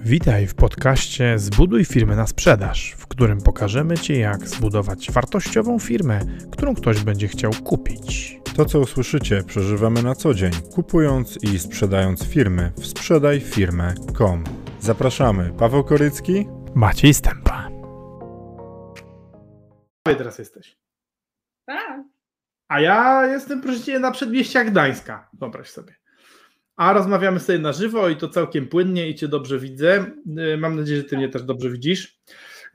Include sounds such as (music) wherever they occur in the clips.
Witaj w podcaście Zbuduj firmę na sprzedaż, w którym pokażemy Ci, jak zbudować wartościową firmę, którą ktoś będzie chciał kupić. To, co usłyszycie, przeżywamy na co dzień, kupując i sprzedając firmy w sprzedajfirmę.com. Zapraszamy, Paweł Korycki, Maciej Stępa. teraz jesteś. Tak. A ja jestem, proszę na przedmieściach Gdańska. Wyobraź sobie. A rozmawiamy sobie na żywo i to całkiem płynnie i Cię dobrze widzę. Y, Mam nadzieję, że Ty mnie też dobrze widzisz.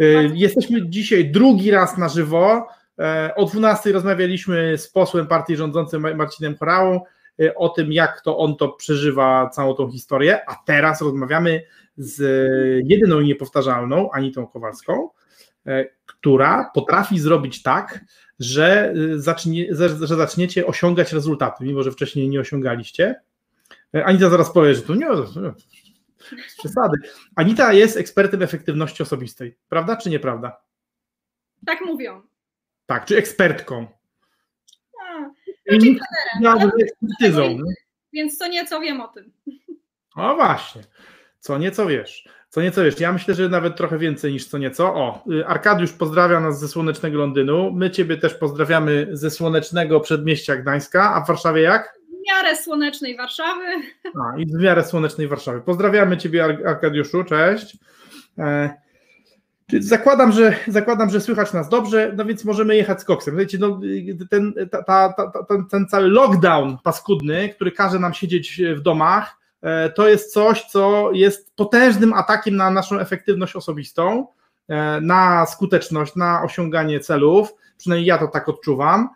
Y, Jesteśmy dzisiaj drugi raz na żywo. E, O 12 rozmawialiśmy z posłem partii rządzącej Ma- Marcinem Chorałą y, o tym, jak to on to przeżywa całą tą historię, a teraz rozmawiamy z jedyną i niepowtarzalną Anitą Kowalską, która potrafi zrobić tak, że, y, zacznie, że zaczniecie osiągać rezultaty, mimo że wcześniej nie osiągaliście. E, Anita zaraz powie, że to nie, przesady. Anita jest ekspertem efektywności osobistej, prawda czy nieprawda? Tak mówią. Tak, czy ekspertką. A, raczej ekspertyzą. nie? więc co nieco wiem o tym. O właśnie, co nieco wiesz. Co nieco wiesz. Ja myślę, że nawet trochę więcej niż co nieco. O, y, Arkadiusz pozdrawia nas ze słonecznego Londynu. My Ciebie też pozdrawiamy ze słonecznego przedmieścia Gdańska. A w Warszawie jak? W miarę słonecznej Warszawy. A, i w miarę słonecznej Warszawy. Pozdrawiamy Ciebie, Ar- Arkadiuszu, cześć. E, zakładam, że, zakładam, że słychać nas dobrze, no więc możemy jechać z koksem. Wiecie, no, ten, ta, ta, ta, ten, ten cały lockdown paskudny, który każe nam siedzieć w domach, e, to jest coś, co jest potężnym atakiem na naszą efektywność osobistą, e, na skuteczność, na osiąganie celów. Przynajmniej ja to tak odczuwam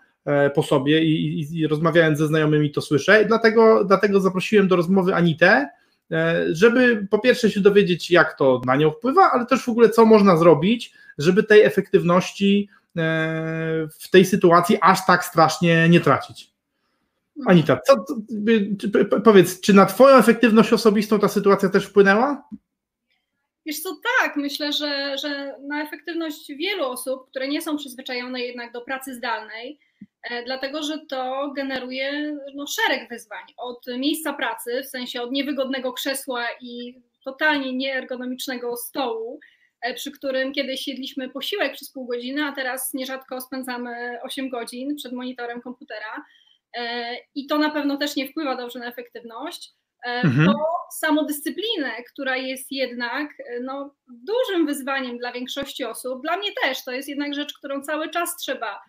po sobie i, i, i rozmawiając ze znajomymi to słyszę. Dlatego, dlatego zaprosiłem do rozmowy Anitę, e, żeby po pierwsze się dowiedzieć, jak to na nią wpływa, ale też w ogóle co można zrobić, żeby tej efektywności e, w tej sytuacji aż tak strasznie nie tracić. Anita, co, powiedz, czy na Twoją efektywność osobistą ta sytuacja też wpłynęła? Wiesz co, tak, myślę, że, że na efektywność wielu osób, które nie są przyzwyczajone jednak do pracy zdalnej, e, dlatego że to generuje no, szereg wyzwań. Od miejsca pracy, w sensie od niewygodnego krzesła i totalnie nieergonomicznego stołu, e, przy którym kiedyś jedliśmy posiłek przez pół godziny, a teraz nierzadko spędzamy 8 godzin przed monitorem komputera. E, I to na pewno też nie wpływa dobrze na efektywność. E, Mhm. Po samodyscyplinę, która jest jednak e, no, dużym wyzwaniem dla większości osób. Dla mnie też to jest jednak rzecz, którą cały czas trzeba e,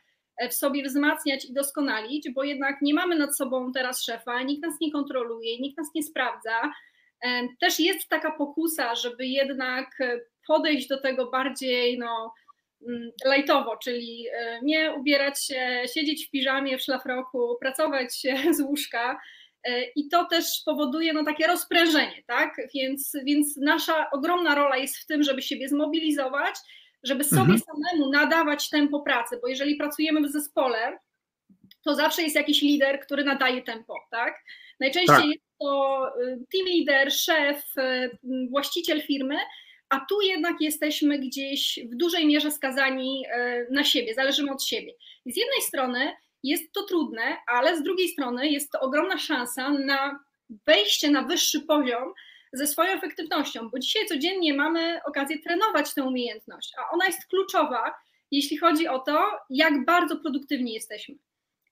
w sobie wzmacniać i doskonalić, bo jednak nie mamy nad sobą teraz szefa, nikt nas nie kontroluje, nikt nas nie sprawdza. E, Też jest taka pokusa, żeby jednak e, podejść do tego bardziej no, mm, lajtowo, czyli e, nie ubierać się, siedzieć w piżamie, w szlafroku, pracować (laughs) z łóżka. E, I to też powoduje no, takie rozprężenie, tak? Więc, więc nasza ogromna rola jest w tym, żeby siebie zmobilizować, żeby sobie Mhm. samemu nadawać tempo pracy, bo jeżeli pracujemy w zespole, to zawsze jest jakiś lider, który nadaje tempo, tak? Najczęściej Tak. jest to y, team leader, szef, y, właściciel firmy, a tu jednak jesteśmy gdzieś w dużej mierze skazani y, na siebie, zależymy od siebie. I z jednej strony jest to trudne, ale z drugiej strony jest to ogromna szansa na wejście na wyższy poziom ze swoją efektywnością, bo dzisiaj codziennie mamy okazję trenować tę umiejętność, a ona jest kluczowa, jeśli chodzi o to, jak bardzo produktywni jesteśmy.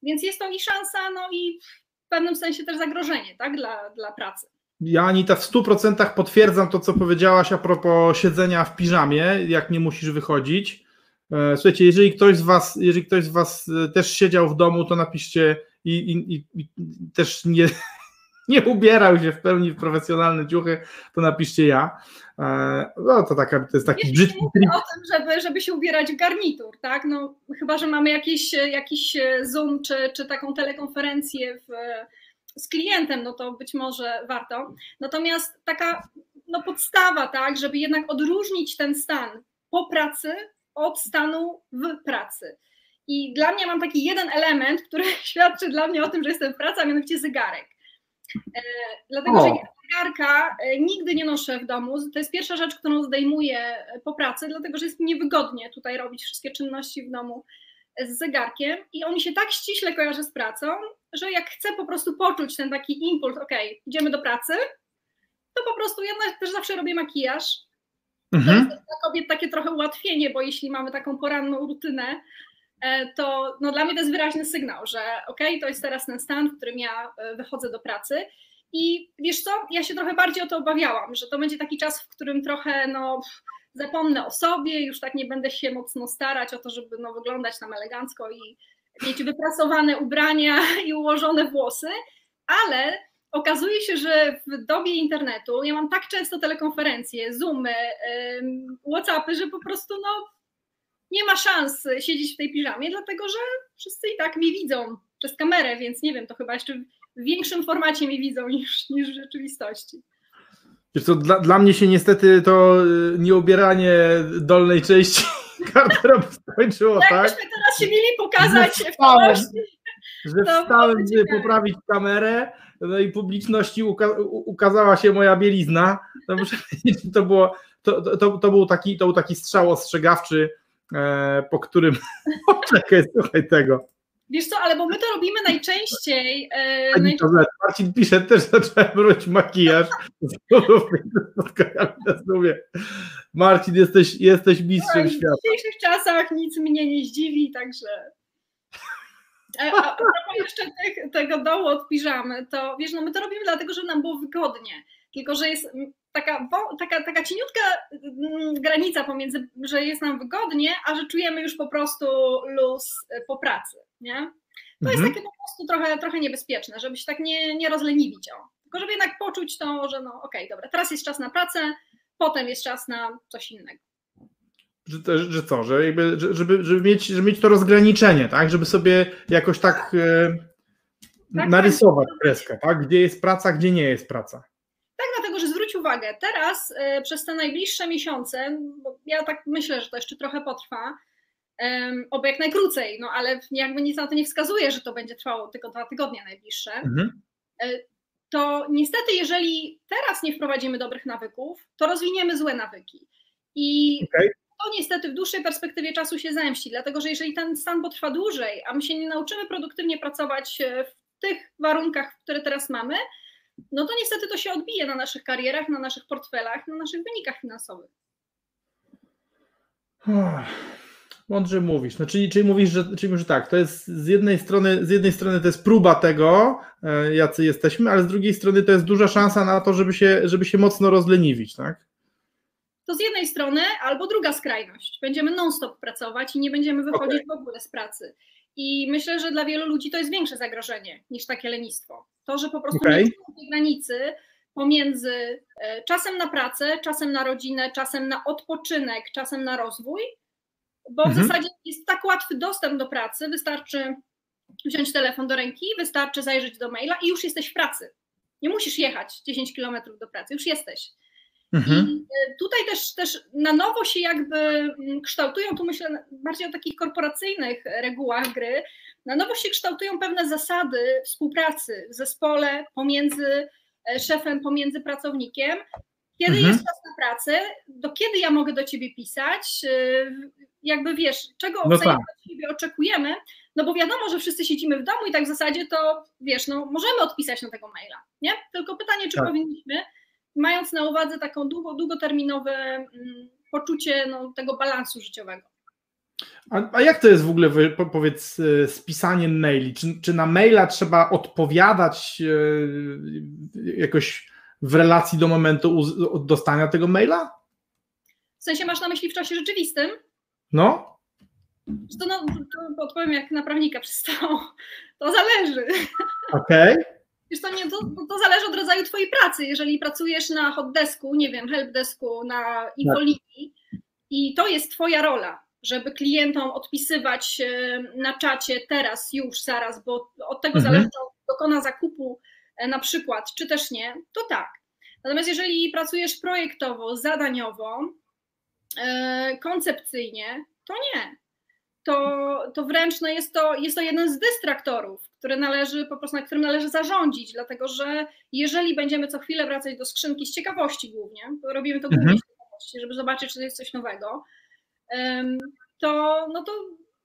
Więc jest to i szansa, no i w pewnym sensie też zagrożenie tak, dla, dla pracy. Ja, Anita, w 100% potwierdzam to, co powiedziałaś a propos siedzenia w piżamie, jak nie musisz wychodzić. E, Słuchajcie, jeżeli ktoś z Was, jeżeli ktoś z was e, też siedział w domu, to napiszcie i, i, i, i też nie, nie ubierał się w pełni w profesjonalne ciuchy, to napiszcie ja. E, No to, taka, to jest taki brzydki trik. o tym, żeby, żeby się ubierać w garnitur, tak? No, chyba, że mamy jakiś, jakiś Zoom czy, czy taką telekonferencję w, z klientem, no to być może warto. Natomiast taka no, podstawa, tak, żeby jednak odróżnić ten stan po pracy od stanu w pracy. I dla mnie mam taki jeden element, który (laughs) świadczy dla mnie o tym, że jestem w pracy, a mianowicie zegarek. E, dlatego, O. że ja zegarka e, nigdy nie noszę w domu. To jest pierwsza rzecz, którą zdejmuję e, po pracy, dlatego że jest mi niewygodnie tutaj robić wszystkie czynności w domu z zegarkiem i on mi się tak ściśle kojarzy z pracą, że jak chcę po prostu poczuć ten taki impuls, ok, idziemy do pracy, to po prostu ja też zawsze robię makijaż. Mhm. To jest dla kobiet takie trochę ułatwienie, bo jeśli mamy taką poranną rutynę, to no, dla mnie to jest wyraźny sygnał, że okej, okay, to jest teraz ten stan, w którym ja e, wychodzę do pracy. I wiesz co, ja się trochę bardziej o to obawiałam, że to będzie taki czas, w którym trochę no, zapomnę o sobie, już tak nie będę się mocno starać o to, żeby no, wyglądać tam elegancko i mieć wyprasowane ubrania i ułożone włosy, ale okazuje się, że w dobie internetu ja mam tak często telekonferencje, Zoomy, Whatsappy, że po prostu no, nie ma szans siedzieć w tej piżamie, dlatego że wszyscy i tak mnie widzą przez kamerę, więc nie wiem, to chyba jeszcze w większym formacie mnie widzą niż, niż w rzeczywistości. Wiesz co, dla, dla mnie się niestety to y, nieubieranie dolnej części (laughs) garderoby skończyło, tak? Jakbyśmy teraz się mieli pokazać Że w wstałem, całości. że wstałem, żeby poprawić kamerę, no i publiczności uka ukazała się moja bielizna. No muszę (laughs) powiedzieć, że to było, to, to, to, był taki, to był taki strzał ostrzegawczy, po którym, (laughs) czekaj, słuchaj tego. Wiesz co, ale bo my to robimy najczęściej. E, Ani naj... to źle. Marcin pisze, też (laughs) zacząłem robić makijaż. Zoomie. Marcin, jesteś, jesteś mistrzem w świata. dzisiejszych czasach nic mnie nie zdziwi, także. E, A, a propos jeszcze tych, tego dołu od piżamy, to wiesz, no my to robimy dlatego, że nam było wygodnie. Tylko, że jest taka, taka, taka cieniutka mm, granica pomiędzy, że jest nam wygodnie, a że czujemy już po prostu luz e, po pracy, nie? To jest Mhm. takie po prostu trochę, trochę niebezpieczne, żeby się tak nie, nie rozleniwić. O. Tylko żeby jednak poczuć to, że no okej, dobra, teraz jest czas na pracę, potem jest czas na coś innego. Że, że co, że jakby, że- żeby, żeby, mieć, żeby mieć to rozgraniczenie, tak? Żeby sobie jakoś tak, e, Tak, narysować kreskę, tak? Gdzie jest praca, gdzie nie jest praca. Tak, dlatego, że zwróć uwagę, teraz e, przez te najbliższe miesiące, bo ja tak myślę, że to jeszcze trochę potrwa, oby jak najkrócej, no ale jakby nic na to nie wskazuje, że to będzie trwało tylko dwa tygodnie najbliższe, Mhm. to niestety, jeżeli teraz nie wprowadzimy dobrych nawyków, to rozwiniemy złe nawyki. I Okej. to niestety w dłuższej perspektywie czasu się zemści, dlatego że jeżeli ten stan potrwa dłużej, a my się nie nauczymy produktywnie pracować e, w tych warunkach, które teraz mamy, no to niestety to się odbije na naszych karierach, na naszych portfelach, na naszych wynikach finansowych. Mądrze mówisz. No, czyli, czyli mówisz, że, czyli mówisz, że tak, to jest z jednej strony, z jednej strony to jest próba tego, e, jacy jesteśmy, ale z drugiej strony to jest duża szansa na to, żeby się, żeby się mocno rozleniwić, tak? To z jednej strony, albo druga skrajność. Będziemy non-stop pracować i nie będziemy wychodzić w ogóle z pracy. I myślę, że dla wielu ludzi to jest większe zagrożenie niż takie lenistwo. To, że po prostu Okej. nie czują tej granicy pomiędzy e, czasem na pracę, czasem na rodzinę, czasem na odpoczynek, czasem na rozwój, bo w Mhm. zasadzie jest tak łatwy dostęp do pracy, wystarczy wziąć telefon do ręki, wystarczy zajrzeć do maila i już jesteś w pracy. Nie musisz jechać 10 kilometrów do pracy, już jesteś. Mhm. I e, tutaj też, też na nowo się jakby mm, kształtują, tu myślę bardziej o takich korporacyjnych regułach gry, na nowo się kształtują pewne zasady współpracy w zespole pomiędzy e, szefem, pomiędzy pracownikiem. Kiedy Mhm. jest czas na pracę, do kiedy ja mogę do ciebie pisać, e, jakby wiesz, czego No tak. od siebie oczekujemy, no bo wiadomo, że wszyscy siedzimy w domu i tak w zasadzie to, wiesz, no możemy odpisać na tego maila, nie? Tylko pytanie, czy Tak. powinniśmy, mając na uwadze taką długo, długoterminowe mm, poczucie no, tego balansu życiowego. A, a jak to jest w ogóle, powiedz, e, z pisaniem maili? Czy, czy na maila trzeba odpowiadać e, jakoś w relacji do momentu dostania tego maila? W sensie masz na myśli w czasie rzeczywistym? No? Że To, no, to odpowiem jak na prawnika przystało. (laughs) To zależy. Okej. Wiesz to, nie, to, to zależy od rodzaju twojej pracy. Jeżeli pracujesz na hotdesku, nie wiem, helpdesku, na infolinii i to jest twoja rola, żeby klientom odpisywać e, na czacie teraz, już, zaraz, bo od tego Mhm. zależy, czy on dokona zakupu e, na przykład, czy też nie, to tak. Natomiast jeżeli pracujesz projektowo, zadaniowo, e, koncepcyjnie, to nie. To, to wręcz no jest, to, jest to jeden z dystraktorów, który należy, po prostu, na którym należy zarządzić, dlatego że jeżeli będziemy co chwilę wracać do skrzynki z ciekawości głównie, to robimy to głównie Mhm. z ciekawości, żeby zobaczyć, czy to jest coś nowego, to, no to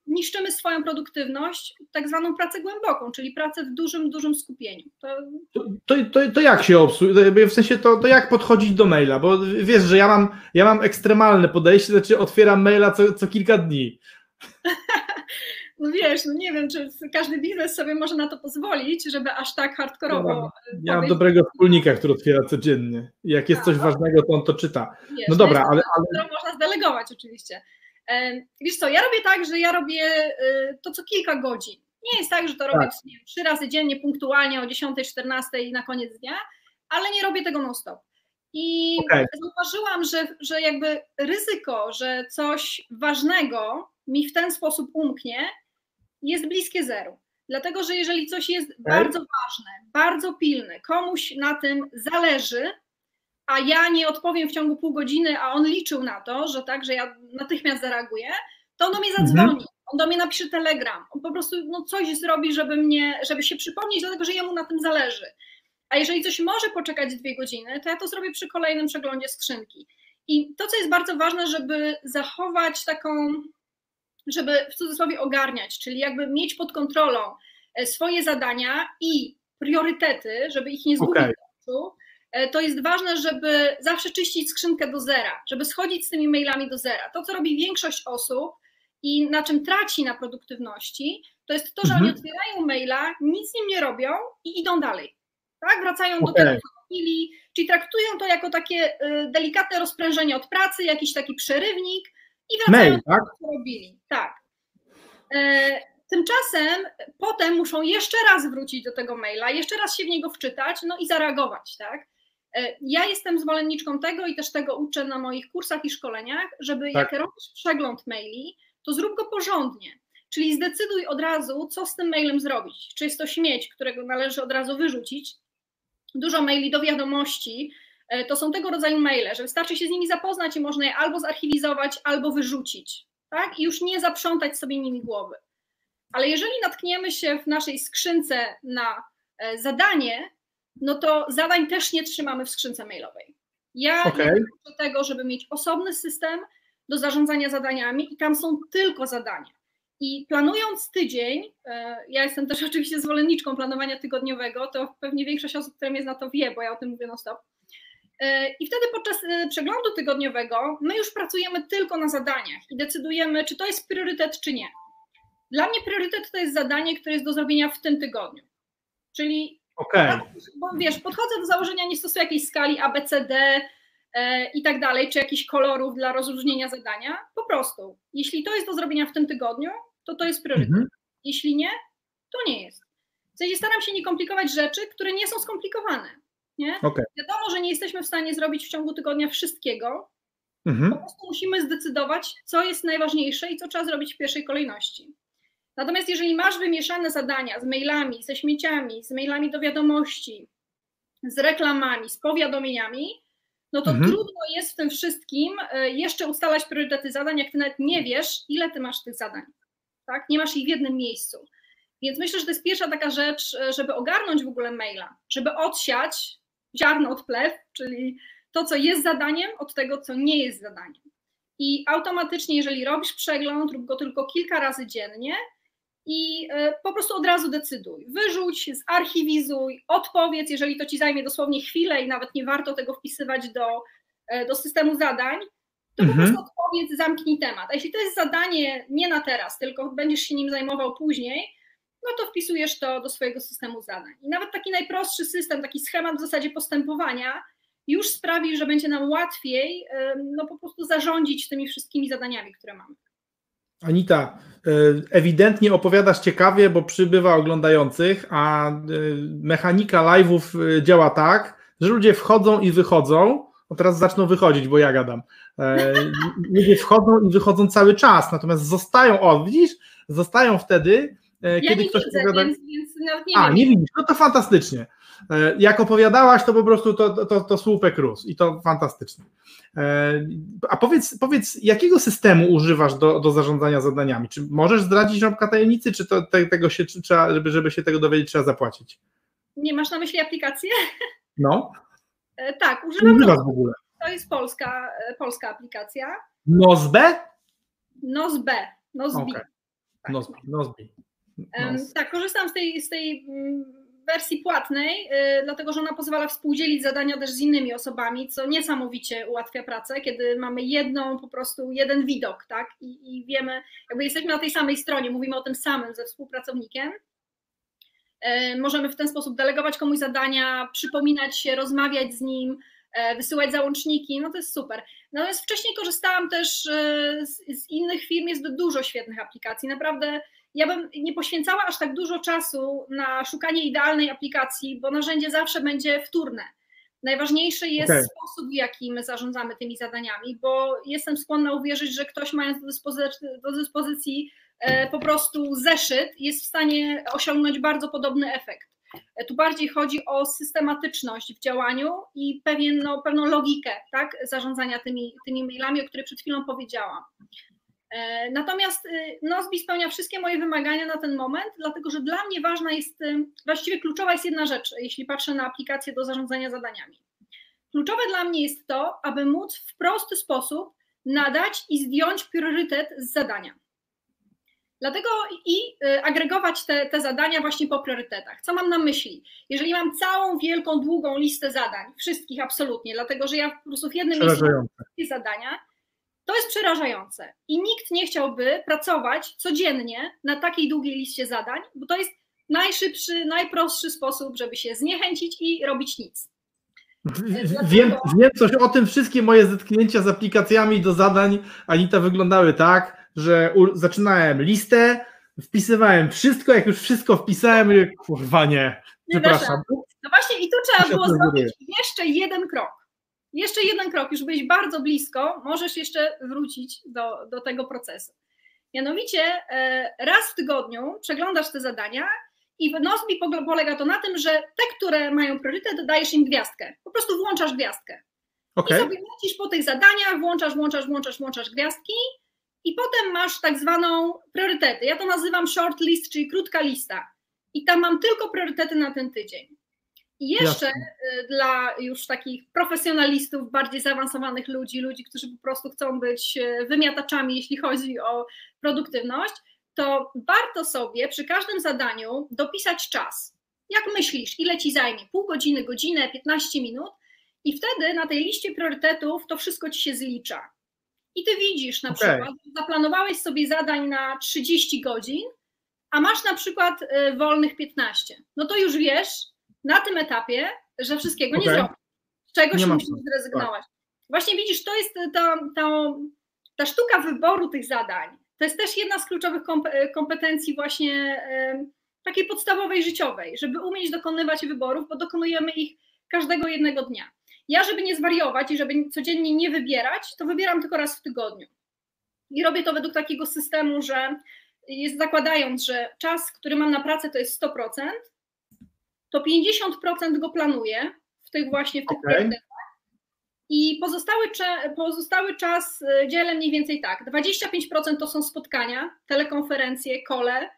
niszczymy swoją produktywność, tak zwaną pracę głęboką, czyli pracę w dużym, dużym skupieniu. To, to, to, to jak się obsługuje? W sensie to, to jak podchodzić do maila? Bo wiesz, że ja mam, ja mam ekstremalne podejście, znaczy otwieram maila co, co kilka dni. (laughs) no wiesz, no nie wiem, czy każdy biznes sobie może na to pozwolić, żeby aż tak hardkorowo. Ja mam dobrego wspólnika, który otwiera codziennie. I jak jest coś no. ważnego, to on to czyta. Wiesz, no dobra, ale, ale. Można zdelegować oczywiście. Wiesz co, ja robię tak, że ja robię y, to co kilka godzin. Nie jest tak, że to robię tak. trzy razy dziennie, punktualnie o 10, 14 na koniec dnia, ale nie robię tego non-stop. I okay. zauważyłam, że, że jakby ryzyko, że coś ważnego mi w ten sposób umknie, jest bliskie zeru. Dlatego, że jeżeli coś jest bardzo ważne, bardzo pilne, komuś na tym zależy, a ja nie odpowiem w ciągu pół godziny, a on liczył na to, że tak, że ja natychmiast zareaguję, to on do mnie mhm. zadzwoni, on do mnie napisze telegram, on po prostu no, coś zrobi, żeby mnie, żeby się przypomnieć, dlatego że jemu na tym zależy. A jeżeli coś może poczekać dwie godziny, to ja to zrobię przy kolejnym przeglądzie skrzynki. I to, co jest bardzo ważne, żeby zachować taką, żeby w cudzysłowie ogarniać, czyli jakby mieć pod kontrolą e, swoje zadania i priorytety, żeby ich nie zgubić. Okay. E, to jest ważne, żeby zawsze czyścić skrzynkę do zera, żeby schodzić z tymi mailami do zera. To, co robi większość osób i na czym traci na produktywności, to jest to, że mhm. oni otwierają maila, nic z nim nie robią i idą dalej. Tak? Wracają okay. do tego, co robili, czyli traktują to jako takie y, delikatne rozprężenie od pracy, jakiś taki przerywnik i wracają Mail, do tego, tak? co robili. Tak. E, tymczasem potem muszą jeszcze raz wrócić do tego maila, jeszcze raz się w niego wczytać, no i zareagować, tak? E, ja jestem zwolenniczką tego i też tego uczę na moich kursach i szkoleniach, żeby tak. jak robisz przegląd maili, to zrób go porządnie. Czyli zdecyduj od razu, co z tym mailem zrobić. Czy jest to śmieć, którego należy od razu wyrzucić. Dużo maili do wiadomości to są tego rodzaju maile, że wystarczy się z nimi zapoznać i można je albo zarchiwizować, albo wyrzucić. Tak? I już nie zaprzątać sobie nimi głowy. Ale jeżeli natkniemy się w naszej skrzynce na e, zadanie, no to zadań też nie trzymamy w skrzynce mailowej. Ja okay. do tego, żeby mieć osobny system do zarządzania zadaniami i tam są tylko zadania. I planując tydzień, e, ja jestem też (laughs) oczywiście zwolenniczką planowania tygodniowego, to pewnie większość osób, które mnie zna to wie, bo ja o tym mówię non stop. E, I wtedy podczas e, przeglądu tygodniowego my już pracujemy tylko na zadaniach i decydujemy, czy to jest priorytet, czy nie. Dla mnie priorytet to jest zadanie, które jest do zrobienia w tym tygodniu. Czyli Okay. Bo wiesz, podchodzę do założenia, nie stosuję jakiejś skali ABCD e, i tak dalej, czy jakichś kolorów dla rozróżnienia zadania. Po prostu, jeśli to jest do zrobienia w tym tygodniu, to to jest priorytet. Mhm. Jeśli nie, to nie jest. W sensie staram się nie komplikować rzeczy, które nie są skomplikowane. Nie? Okay. Wiadomo, że nie jesteśmy w stanie zrobić w ciągu tygodnia wszystkiego. Mhm. Po prostu musimy zdecydować, co jest najważniejsze i co trzeba zrobić w pierwszej kolejności. Natomiast jeżeli masz wymieszane zadania z mailami, ze śmieciami, z mailami do wiadomości, z reklamami, z powiadomieniami, no to mhm. trudno jest w tym wszystkim e, jeszcze ustalać priorytety zadań, jak ty nawet nie wiesz, ile ty masz tych zadań. Tak? Nie masz ich w jednym miejscu. Więc myślę, że to jest pierwsza taka rzecz, e, żeby ogarnąć w ogóle maila, żeby odsiać ziarno od plew, czyli to, co jest zadaniem, od tego, co nie jest zadaniem. I automatycznie, jeżeli robisz przegląd, rób go tylko kilka razy dziennie, i e, po prostu od razu decyduj. Wyrzuć, zarchiwizuj, odpowiedz, jeżeli to ci zajmie dosłownie chwilę i nawet nie warto tego wpisywać do, e, do systemu zadań, to mhm. po prostu odpowiedz, zamknij temat. A jeśli to jest zadanie nie na teraz, tylko będziesz się nim zajmował później, no to wpisujesz to do swojego systemu zadań. I nawet taki najprostszy system, taki schemat w zasadzie postępowania już sprawi, że będzie nam łatwiej no po prostu zarządzić tymi wszystkimi zadaniami, które mamy. Anita, e, ewidentnie opowiadasz ciekawie, bo przybywa oglądających, a e, mechanika live'ów e, działa tak, że ludzie wchodzą i wychodzą. Teraz zaczną wychodzić, bo ja gadam. (laughs) Ludzie wchodzą i wychodzą cały czas, natomiast zostają, o widzisz, zostają wtedy, ja kiedy ktoś widzę, opowiada. Więc, więc nie a, wiem. nie widzisz, no to fantastycznie. E, jak opowiadałaś, to po prostu to, to, to słupek rósł i to fantastycznie. E, a powiedz, powiedz, jakiego systemu używasz do, do zarządzania zadaniami? Czy możesz zdradzić rąbka tajemnicy, czy to te, tego się czy trzeba, żeby, żeby się tego dowiedzieć, trzeba zapłacić? Nie masz na myśli aplikację? No. E, tak, używam. Używasz w ogóle. To jest polska, polska aplikacja. Nozbe? Nozbe. Nozbi. Okay. Nozbi, Nozbi. Tak, korzystam z tej, z tej mm, wersji płatnej, y, dlatego że ona pozwala współdzielić zadania też z innymi osobami, co niesamowicie ułatwia pracę, kiedy mamy jedną, po prostu jeden widok, tak? I, i wiemy, jakby jesteśmy na tej samej stronie, mówimy o tym samym ze współpracownikiem. E, Możemy w ten sposób delegować komuś zadania, przypominać się, rozmawiać z nim, e, wysyłać załączniki, no to jest super. Natomiast wcześniej korzystałam też e, z, z innych firm, jest dużo świetnych aplikacji. Naprawdę ja bym nie poświęcała aż tak dużo czasu na szukanie idealnej aplikacji, bo narzędzie zawsze będzie wtórne. Najważniejszy jest Okej. sposób, w jaki my zarządzamy tymi zadaniami, bo jestem skłonna uwierzyć, że ktoś mając do dyspozycji, do dyspozycji e, po prostu zeszyt jest w stanie osiągnąć bardzo podobny efekt. E, Tu bardziej chodzi o systematyczność w działaniu i pewien, no, pewną logikę tak, zarządzania tymi, tymi mailami, o której przed chwilą powiedziałam. E, Natomiast y, Nozbi spełnia wszystkie moje wymagania na ten moment, dlatego że dla mnie ważna jest, y, właściwie kluczowa jest jedna rzecz, jeśli patrzę na aplikację do zarządzania zadaniami. Kluczowe dla mnie jest to, aby móc w prosty sposób nadać i zdjąć priorytet z zadania. Dlatego i y, agregować te, te zadania właśnie po priorytetach. Co mam na myśli? Jeżeli mam całą wielką, długą listę zadań, wszystkich absolutnie, dlatego że ja po prostu w jednym miejscu zadania, to jest przerażające. I nikt nie chciałby pracować codziennie na takiej długiej liście zadań, bo to jest najszybszy, najprostszy sposób, żeby się zniechęcić i robić nic. Wiem, wiem coś o tym, wszystkie moje zetknięcia z aplikacjami do zadań Anita wyglądały tak, że zaczynałem listę, wpisywałem wszystko, jak już wszystko wpisałem, kurwa nie, przepraszam. No właśnie i tu trzeba było zrobić jeszcze jeden krok. Jeszcze jeden krok, już byłeś bardzo blisko, możesz jeszcze wrócić do, do tego procesu. Mianowicie e, raz w tygodniu przeglądasz te zadania i w Nozbi polega to na tym, że te, które mają priorytet, dajesz im gwiazdkę. Po prostu włączasz gwiazdkę. Okej, I sobie lecisz po tych zadaniach, włączasz, włączasz, włączasz, włączasz gwiazdki i potem masz tak zwaną priorytety. Ja to nazywam short list, czyli krótka lista. I tam mam tylko priorytety na ten tydzień. I jeszcze y, dla już takich profesjonalistów, bardziej zaawansowanych ludzi, ludzi, którzy po prostu chcą być y, wymiataczami, jeśli chodzi o produktywność, to warto sobie przy każdym zadaniu dopisać czas. Jak myślisz, ile ci zajmie? Pół godziny, godzinę, 15 minut? I wtedy na tej liście priorytetów to wszystko ci się zlicza. I ty widzisz na Okej. przykład, że zaplanowałeś sobie zadań na 30 godzin, a masz na przykład y, wolnych 15. No to już wiesz na tym etapie, że wszystkiego nie Okej. zrobisz. Z czegoś Nie musisz zrezygnować. Właśnie widzisz, to jest ta, ta, ta sztuka wyboru tych zadań. To jest też jedna z kluczowych kompe- kompetencji właśnie em, takiej podstawowej życiowej, żeby umieć dokonywać wyborów, bo dokonujemy ich każdego jednego dnia. Ja, żeby nie zwariować i żeby codziennie nie wybierać, to wybieram tylko raz w tygodniu. I robię to według takiego systemu, że jest zakładając, że czas, który mam na pracę to jest 100%, to 50% go planuję w tych właśnie w tych priorytetach. I pozostały, pozostały czas y, dzielę mniej więcej tak. 25% to są spotkania, telekonferencje, kole,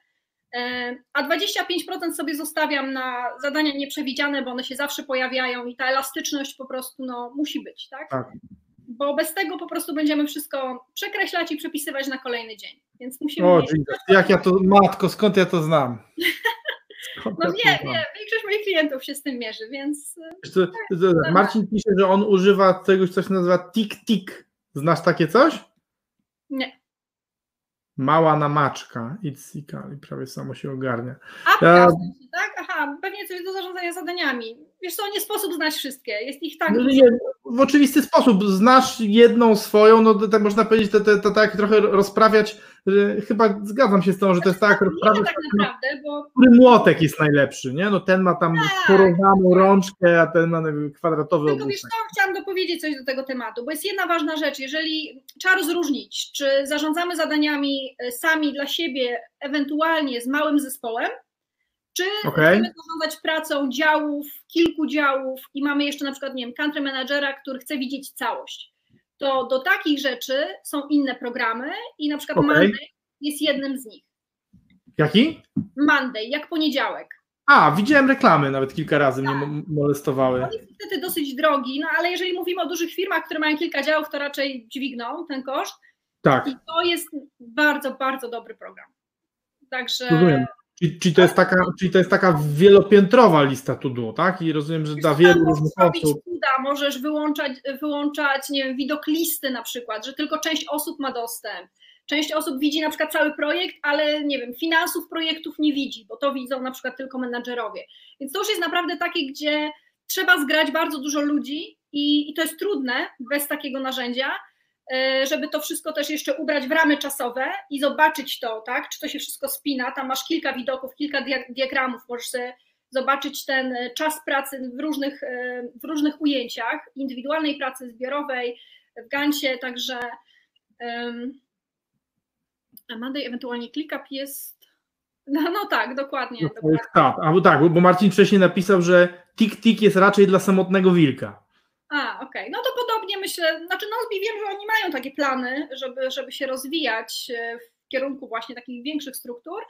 e, a 25% sobie zostawiam na zadania nieprzewidziane, bo one się zawsze pojawiają i ta elastyczność po prostu no, musi być, tak? Tak. Bo bez tego po prostu będziemy wszystko przekreślać i przepisywać na kolejny dzień. Więc musimy. O mieć- jak ja to, matko, skąd ja to znam? (laughs) No nie, nie, większość moich klientów się z tym mierzy, więc co, to- Marcin pisze, że on używa czegoś, co się nazywa tik-tik. Znasz takie coś? nie. Mała namaczka. Itsika i prawie samo się ogarnia. A Ja- tak? Aha, pewnie coś do zarządzania zadaniami. Wiesz co, nie sposób znać wszystkie. Jest ich tak No, nie, w oczywisty sposób. Znasz jedną swoją, no tak można powiedzieć, to, to, to tak trochę rozprawiać. Że Chyba zgadzam się z tą, że to jest tak Nie rozprawiać, tak naprawdę, bo który młotek jest najlepszy, nie? No ten ma tam Tak. porowaną rączkę, a ten ma kwadratowy tylko wiesz co, chciałam dopowiedzieć coś do tego tematu, bo jest jedna ważna rzecz. Jeżeli trzeba rozróżnić, czy zarządzamy zadaniami e, sami dla siebie, ewentualnie z małym zespołem, czy Okej. chcemy zarządzać pracą działów, kilku działów i mamy jeszcze na przykład, nie wiem, country managera, który chce widzieć całość. To do takich rzeczy są inne programy i na przykład Okej. Monday jest jednym z nich. Jaki? Monday, jak poniedziałek. A, widziałem reklamy nawet kilka razy mnie Tak. mo- molestowały. On jest niestety dosyć drogi, no ale jeżeli mówimy o dużych firmach, które mają kilka działów, to raczej dźwigną ten koszt. Tak. I to jest bardzo, bardzo dobry program. Także. Rozumiem. Czyli, czyli, to jest taka, czyli to jest taka wielopiętrowa lista to do, tak? I rozumiem, że dla wielu różnych osób. Cuda, możesz wyłączać, wyłączać nie wiem, widok listy na przykład, że tylko część osób ma dostęp. Część osób widzi na przykład cały projekt, ale nie wiem, finansów projektów nie widzi, bo to widzą na przykład tylko menadżerowie. Więc to już jest naprawdę takie, gdzie trzeba zgrać bardzo dużo ludzi i, i to jest trudne bez takiego narzędzia, żeby to wszystko też jeszcze ubrać w ramy czasowe i zobaczyć to, tak, czy to się wszystko spina, tam masz kilka widoków, kilka diagramów, możesz sobie zobaczyć ten czas pracy w różnych, e, w różnych ujęciach, indywidualnej pracy, zbiorowej, w Gancie, także um, Monday ewentualnie ClickUp jest no, no tak, dokładnie. No, dokładnie. Tak, albo tak, bo Marcin wcześniej napisał, że tik-tik jest raczej dla samotnego wilka. A, okej. Okay. No to myślę, znaczy Nozbi wiem, że oni mają takie plany, żeby, żeby się rozwijać e, w kierunku właśnie takich większych struktur,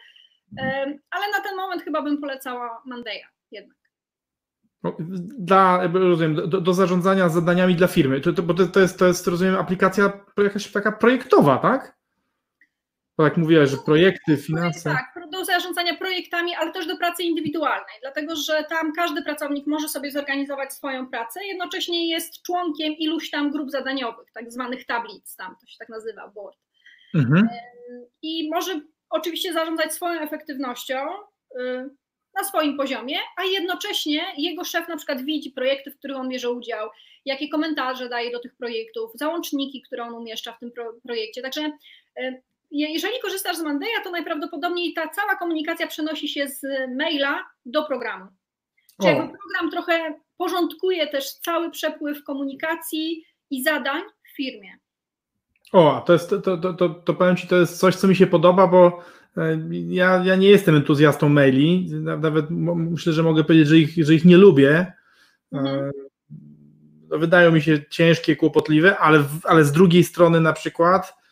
ale na ten moment chyba bym polecała Mandeja jednak. No, dla, rozumiem, do, do zarządzania zadaniami dla firmy, to, to, bo to, jest, to jest, rozumiem, aplikacja jakaś taka projektowa, tak? Jak mówiłaś, że projekty, finanse. Tak, do zarządzania projektami, ale też do pracy indywidualnej, dlatego że tam każdy pracownik może sobie zorganizować swoją pracę, jednocześnie jest członkiem iluś tam grup zadaniowych, tak zwanych tablic, tam to się tak nazywa, board. Mhm. I może oczywiście zarządzać swoją efektywnością y, na swoim poziomie, a jednocześnie jego szef na przykład widzi projekty, w których on bierze udział, jakie komentarze daje do tych projektów, załączniki, które on umieszcza w tym projekcie. Także jeżeli korzystasz z Mandeja, to najprawdopodobniej ta cała komunikacja przenosi się z maila do programu. Czyli program trochę porządkuje też cały przepływ komunikacji i zadań w firmie. O, to jest, to, to, to, to powiem Ci, to jest coś, co mi się podoba, bo e, ja, ja nie jestem entuzjastą maili, nawet myślę, że mogę powiedzieć, że ich, że ich nie lubię. E, mhm. No, wydają mi się ciężkie, kłopotliwe, ale, ale z drugiej strony na przykład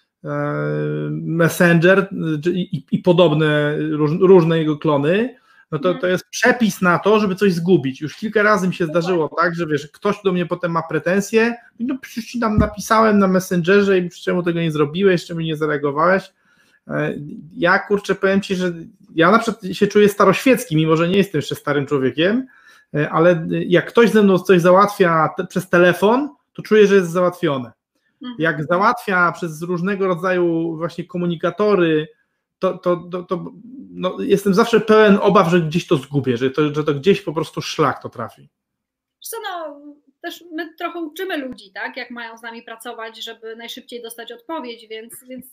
Messenger i, i podobne różne jego klony, no to, to jest przepis na to, żeby coś zgubić. Już kilka razy mi się zdarzyło tak, że wiesz, ktoś do mnie potem ma pretensje, no przecież ci tam napisałem na Messengerze i czemu tego nie zrobiłeś, czemu nie zareagowałeś. E, ja kurczę powiem ci, że ja na przykład się czuję staroświecki, mimo że nie jestem jeszcze starym człowiekiem, e, ale jak ktoś ze mną coś załatwia te, przez telefon, to czuję, że jest załatwione. Mhm. Jak załatwia przez różnego rodzaju właśnie komunikatory, to, to, to, to no, jestem zawsze pełen obaw, że gdzieś to zgubię, że to, że to gdzieś po prostu szlak to trafi. Co no, też my trochę uczymy ludzi, tak, jak mają z nami pracować, żeby najszybciej dostać odpowiedź, więc, więc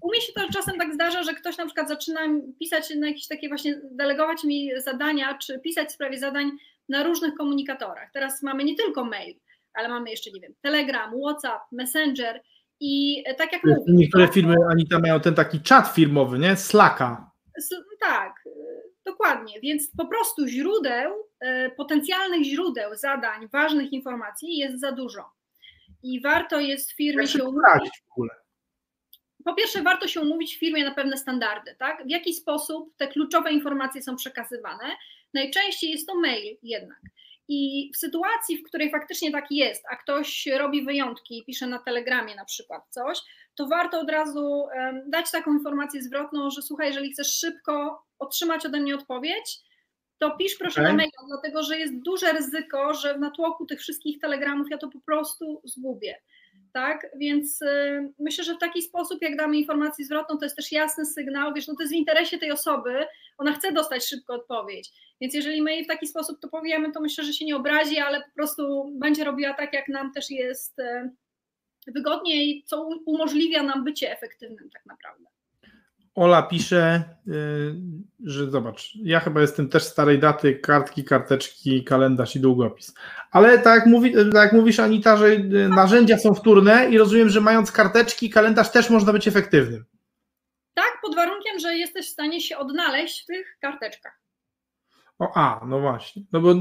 u mnie się to czasem tak zdarza, że ktoś na przykład zaczyna pisać na jakieś takie właśnie, delegować mi zadania, czy pisać w sprawie zadań na różnych komunikatorach. Teraz mamy nie tylko mail, ale mamy jeszcze, nie wiem, Telegram, WhatsApp, Messenger i e, tak jak mówię. Niektóre firmy, Anita, mają ten taki czat firmowy, nie? Slacka. Tak, e, dokładnie, więc po prostu źródeł, e, potencjalnych źródeł zadań, ważnych informacji jest za dużo. I warto jest firmie się umówić. W ogóle? Po pierwsze, warto się umówić w firmie na pewne standardy, tak? W jaki sposób te kluczowe informacje są przekazywane. Najczęściej jest to mail jednak. I w sytuacji, w której faktycznie tak jest, a ktoś robi wyjątki, pisze na telegramie na przykład coś, to warto od razu dać taką informację zwrotną, że słuchaj, jeżeli chcesz szybko otrzymać ode mnie odpowiedź, to pisz proszę okay. na maila, dlatego że jest duże ryzyko, że w natłoku tych wszystkich telegramów ja to po prostu zgubię. Tak, więc y, myślę, że w taki sposób, jak damy informację zwrotną, to jest też jasny sygnał, wiesz, no to jest w interesie tej osoby, ona chce dostać szybko odpowiedź. Więc jeżeli my jej w taki sposób to powiemy, to myślę, że się nie obrazi, ale po prostu będzie robiła tak, jak nam też jest e, wygodniej, co umożliwia nam bycie efektywnym tak naprawdę. Ola pisze, e, że zobacz, ja chyba jestem też starej daty, kartki, karteczki, kalendarz i długopis. Ale tak jak, mówi, tak jak mówisz Anita, że e, narzędzia są wtórne i rozumiem, że mając karteczki, kalendarz też można być efektywnym. Tak, pod warunkiem, że jesteś w stanie się odnaleźć w tych karteczkach. O, a, no właśnie. No bo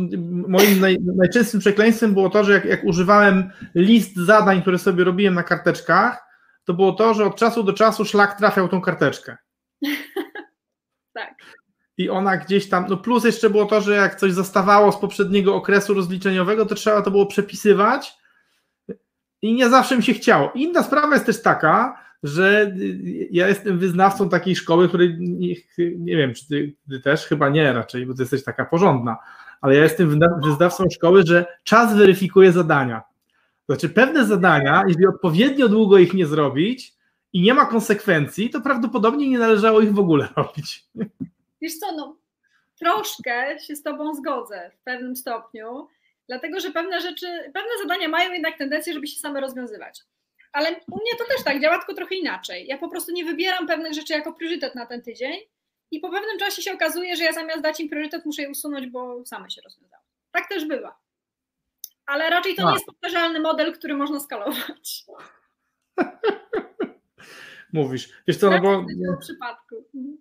moim naj, najczęstszym przekleństwem było to, że jak, jak używałem list zadań, które sobie robiłem na karteczkach, to było to, że od czasu do czasu szlak trafiał tą karteczkę. (laughs) tak. I ona gdzieś tam, no plus jeszcze było to, że jak coś zostawało z poprzedniego okresu rozliczeniowego, to trzeba to było przepisywać i nie zawsze mi się chciało. Inna sprawa jest też taka, że ja jestem wyznawcą takiej szkoły, której nie, nie wiem, czy ty, ty, też, chyba nie raczej, bo ty jesteś taka porządna, ale ja jestem wyznawcą szkoły, że czas weryfikuje zadania. Znaczy pewne zadania, jeżeli odpowiednio długo ich nie zrobić i nie ma konsekwencji, to prawdopodobnie nie należało ich w ogóle robić. Wiesz co, no troszkę się z tobą zgodzę w pewnym stopniu, dlatego że pewne rzeczy, pewne zadania mają jednak tendencję, żeby się same rozwiązywać. Ale u mnie to też tak działa, tylko trochę inaczej. Ja po prostu nie wybieram pewnych rzeczy jako priorytet na ten tydzień i po pewnym czasie się okazuje, że ja zamiast dać im priorytet, muszę je usunąć, bo same się rozwiązały. Tak też bywa. Ale raczej to A. nie jest powtarzalny model, który można skalować. (laughs) Mówisz. Wiesz co, no bo... W przypadku. Mhm.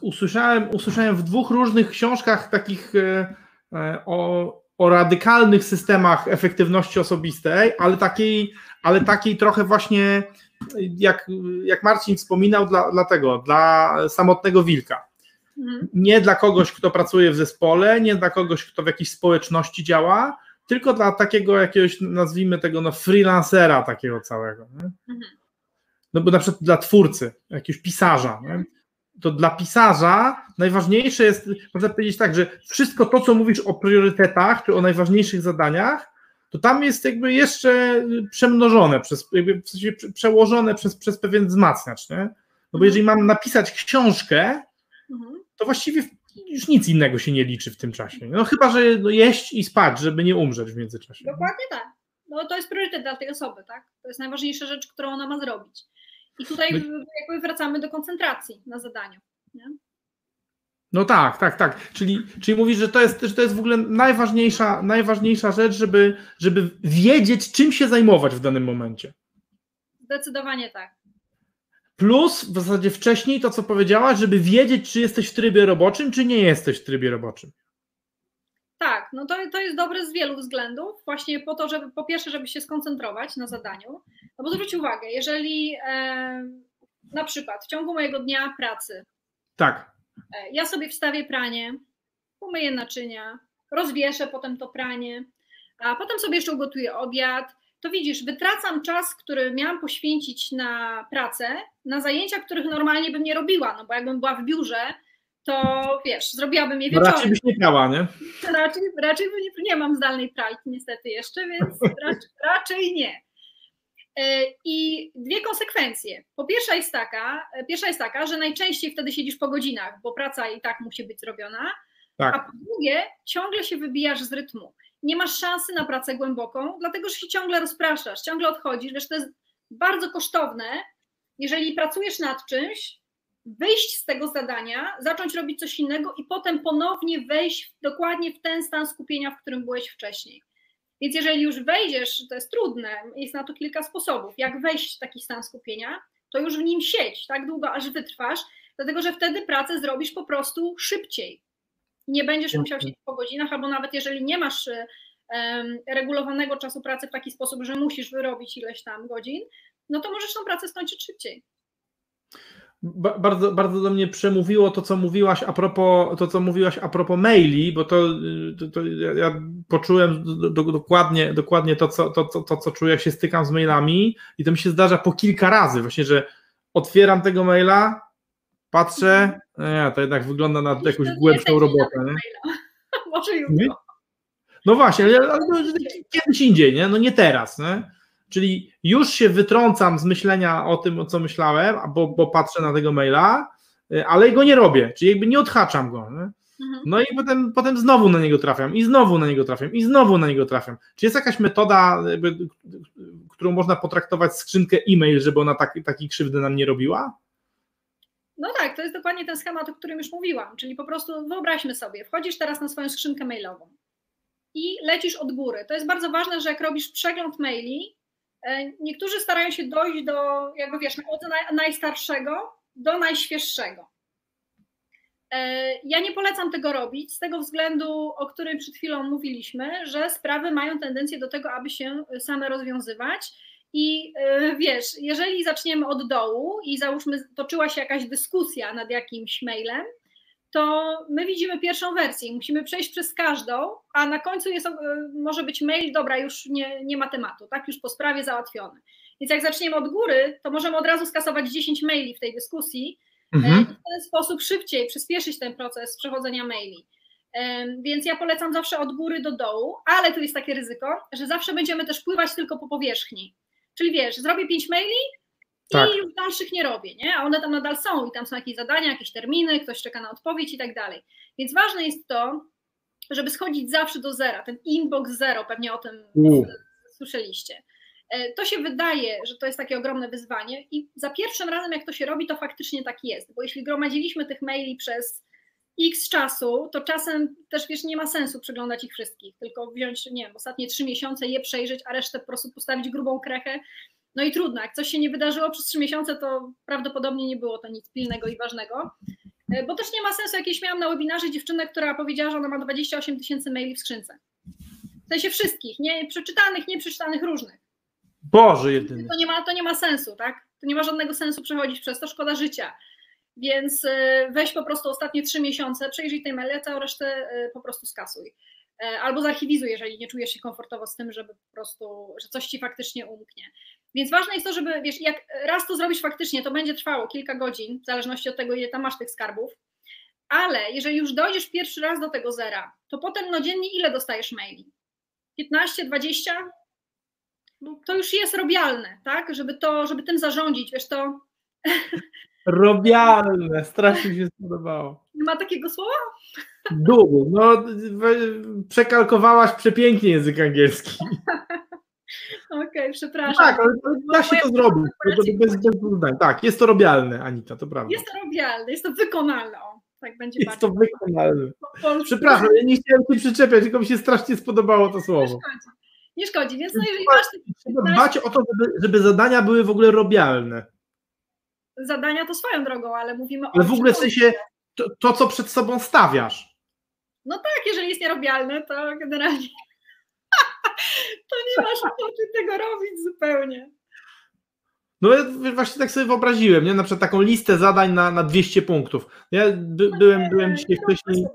Usłyszałem, usłyszałem w dwóch różnych książkach takich e, e, o, o radykalnych systemach efektywności osobistej, ale takiej, ale takiej trochę właśnie, jak, jak Marcin wspominał, dla, dla tego, dla samotnego wilka. Mhm. Nie dla kogoś, kto pracuje w zespole, nie dla kogoś, kto w jakiejś społeczności działa, tylko dla takiego jakiegoś, nazwijmy tego, no, freelancera takiego całego. Mhm. No bo na przykład dla twórcy, jakiegoś pisarza. Nie? to dla pisarza najważniejsze jest, można powiedzieć tak, że wszystko to, co mówisz o priorytetach, czy o najważniejszych zadaniach, to tam jest jakby jeszcze przemnożone, przez, jakby w sensie przełożone przez, przez pewien wzmacniacz, nie? No bo jeżeli mam napisać książkę, mhm. to właściwie już nic innego się nie liczy w tym czasie. No chyba, że no jeść i spać, żeby nie umrzeć w międzyczasie. Dokładnie tak. No to jest priorytet dla tej osoby, tak? To jest najważniejsza rzecz, którą ona ma zrobić. I tutaj jakby wracamy do koncentracji na zadaniu. Nie? No tak, tak, tak. Czyli, czyli mówisz, że to jest, że to jest w ogóle najważniejsza, najważniejsza rzecz, żeby, żeby wiedzieć, czym się zajmować w danym momencie. Zdecydowanie tak. Plus w zasadzie wcześniej to, co powiedziałaś, żeby wiedzieć, czy jesteś w trybie roboczym, czy nie jesteś w trybie roboczym. Tak, no to, to jest dobre z wielu względów, właśnie po to, żeby po pierwsze, żeby się skoncentrować na zadaniu, no bo zwróć uwagę, jeżeli e, na przykład w ciągu mojego dnia pracy tak. E, ja sobie wstawię pranie, umyję naczynia, rozwieszę potem to pranie, a potem sobie jeszcze ugotuję obiad, to widzisz, wytracam czas, który miałam poświęcić na pracę, na zajęcia, których normalnie bym nie robiła, no bo jakbym była w biurze, to wiesz, zrobiłabym je wieczorem. Raczej byś nie miała, nie? (laughs) Raczej, raczej nie, nie mam zdalnej pralki niestety jeszcze, więc (laughs) raczej, raczej nie. E, I dwie konsekwencje. Po pierwsza jest taka, e, pierwsza jest taka, że najczęściej wtedy siedzisz po godzinach, bo praca i tak musi być zrobiona. Tak. A po drugie, ciągle się wybijasz z rytmu. Nie masz szansy na pracę głęboką, dlatego że się ciągle rozpraszasz, ciągle odchodzisz. Wiesz, to jest bardzo kosztowne, jeżeli pracujesz nad czymś, wyjść z tego zadania, zacząć robić coś innego i potem ponownie wejść dokładnie w ten stan skupienia, w którym byłeś wcześniej. Więc jeżeli już wejdziesz, to jest trudne, jest na to kilka sposobów, jak wejść w taki stan skupienia, to już w nim siedź tak długo, aż wytrwasz, dlatego że wtedy pracę zrobisz po prostu szybciej. Nie będziesz musiał siedzieć po godzinach, albo nawet jeżeli nie masz um, regulowanego czasu pracy w taki sposób, że musisz wyrobić ileś tam godzin, no to możesz tą pracę skończyć szybciej bardzo, bardzo do mnie przemówiło to, co mówiłaś a propos, to, co mówiłaś a propos maili, bo to, to, to ja poczułem do, do, dokładnie, dokładnie to co, to, to, to, co czuję, jak się stykam z mailami i to mi się zdarza po kilka razy, właśnie, że otwieram tego maila, patrzę, nie, to jednak wygląda na jakąś głębszą robotę. Nie? (laughs) Może jutro. No właśnie, ale, ale kiedyś indziej, nie? no nie teraz. Nie? Czyli już się wytrącam z myślenia o tym, o co myślałem, bo, bo patrzę na tego maila, y, ale go nie robię, czyli jakby nie odhaczam go. Nie? Mhm. No i potem, potem znowu na niego trafiam, i znowu na niego trafiam, i znowu na niego trafiam. Czy jest jakaś metoda, jakby, którą można potraktować skrzynkę e-mail, żeby ona taki, taki krzywdy nam nie robiła? No tak, to jest dokładnie ten schemat, o którym już mówiłam. Czyli po prostu wyobraźmy sobie, wchodzisz teraz na swoją skrzynkę mailową i lecisz od góry. To jest bardzo ważne, że jak robisz przegląd maili, niektórzy starają się dojść do, jakby wiesz, od najstarszego do najświeższego. E, ja nie polecam tego robić z tego względu, o którym przed chwilą mówiliśmy, że sprawy mają tendencję do tego, aby się same rozwiązywać. I e, wiesz, jeżeli zaczniemy od dołu i załóżmy, toczyła się jakaś dyskusja nad jakimś mailem, to my widzimy pierwszą wersję i musimy przejść przez każdą, a na końcu jest, e, może być mail, dobra, już nie, nie ma tematu, tak, już po sprawie załatwiony. Więc jak zaczniemy od góry, to możemy od razu skasować 10 maili w tej dyskusji mhm. i w ten sposób szybciej przyspieszyć ten proces przechodzenia maili. Więc ja polecam zawsze od góry do dołu, ale tu jest takie ryzyko, że zawsze będziemy też pływać tylko po powierzchni. Czyli wiesz, zrobię 5 maili, tak. i już dalszych nie robię, nie? A one tam nadal są i tam są jakieś zadania, jakieś terminy, ktoś czeka na odpowiedź i tak dalej. Więc ważne jest to, żeby schodzić zawsze do zera, ten inbox zero, pewnie o tym U. słyszeliście. E, to się wydaje, że to jest takie ogromne wyzwanie i za pierwszym razem, jak to się robi, to faktycznie tak jest, bo jeśli gromadziliśmy tych maili przez x czasu, to czasem też wiesz, nie ma sensu przeglądać ich wszystkich, tylko wziąć, nie wiem, ostatnie trzy miesiące, je przejrzeć, a resztę po prostu postawić grubą krechę no i trudno, jak coś się nie wydarzyło przez trzy miesiące, to prawdopodobnie nie było to nic pilnego i ważnego. E, bo też nie ma sensu, jakieś miałam na webinarze dziewczynę, która powiedziała, że ona ma 28 tysięcy maili w skrzynce. W sensie wszystkich, nie przeczytanych, nieprzeczytanych, różnych. Boże jedyny. To nie, ma, to nie ma sensu, tak? To nie ma żadnego sensu przechodzić przez to, szkoda życia. Więc e, weź po prostu ostatnie trzy miesiące, przejrzyj tej maile, całą resztę e, po prostu skasuj. Albo zarchiwizuj, jeżeli nie czujesz się komfortowo z tym, żeby po prostu, że coś ci faktycznie umknie. Więc ważne jest to, żeby, wiesz, jak raz to zrobisz faktycznie, to będzie trwało kilka godzin, w zależności od tego, ile tam masz tych skarbów, ale jeżeli już dojdziesz pierwszy raz do tego zera, to potem no dziennie ile dostajesz maili? 15, 20? No, to już jest robialne, tak? Żeby to, żeby tym zarządzić, wiesz, to... Robialne, strasznie się spodobało. Ma takiego słowa? Długo, no przekalkowałaś przepięknie język angielski. (laughs) Okej, okay, przepraszam. Tak, ale da się to zrobić. Bez, bez Tak, jest to robialne, Anita, to prawda. Jest to robialne, jest to wykonalne. Tak będzie jest to wykonalne. Przepraszam, ja nie chciałem się przyczepiać, tylko mi się strasznie spodobało to słowo. Nie szkodzi, nie szkodzi. więc no jeżeli masz... Trzeba dbać o to, żeby, żeby zadania były w ogóle robialne. Zadania to swoją drogą, ale mówimy ale o... Ale w ogóle w sensie to, to, co przed sobą stawiasz. No tak, jeżeli jest nierobialne, to generalnie to nie masz ochoty tego robić zupełnie. No ja właśnie tak sobie wyobraziłem, nie? Na przykład taką listę zadań na, na 200 punktów. Ja by, no byłem, nie, byłem dzisiaj wcześniej.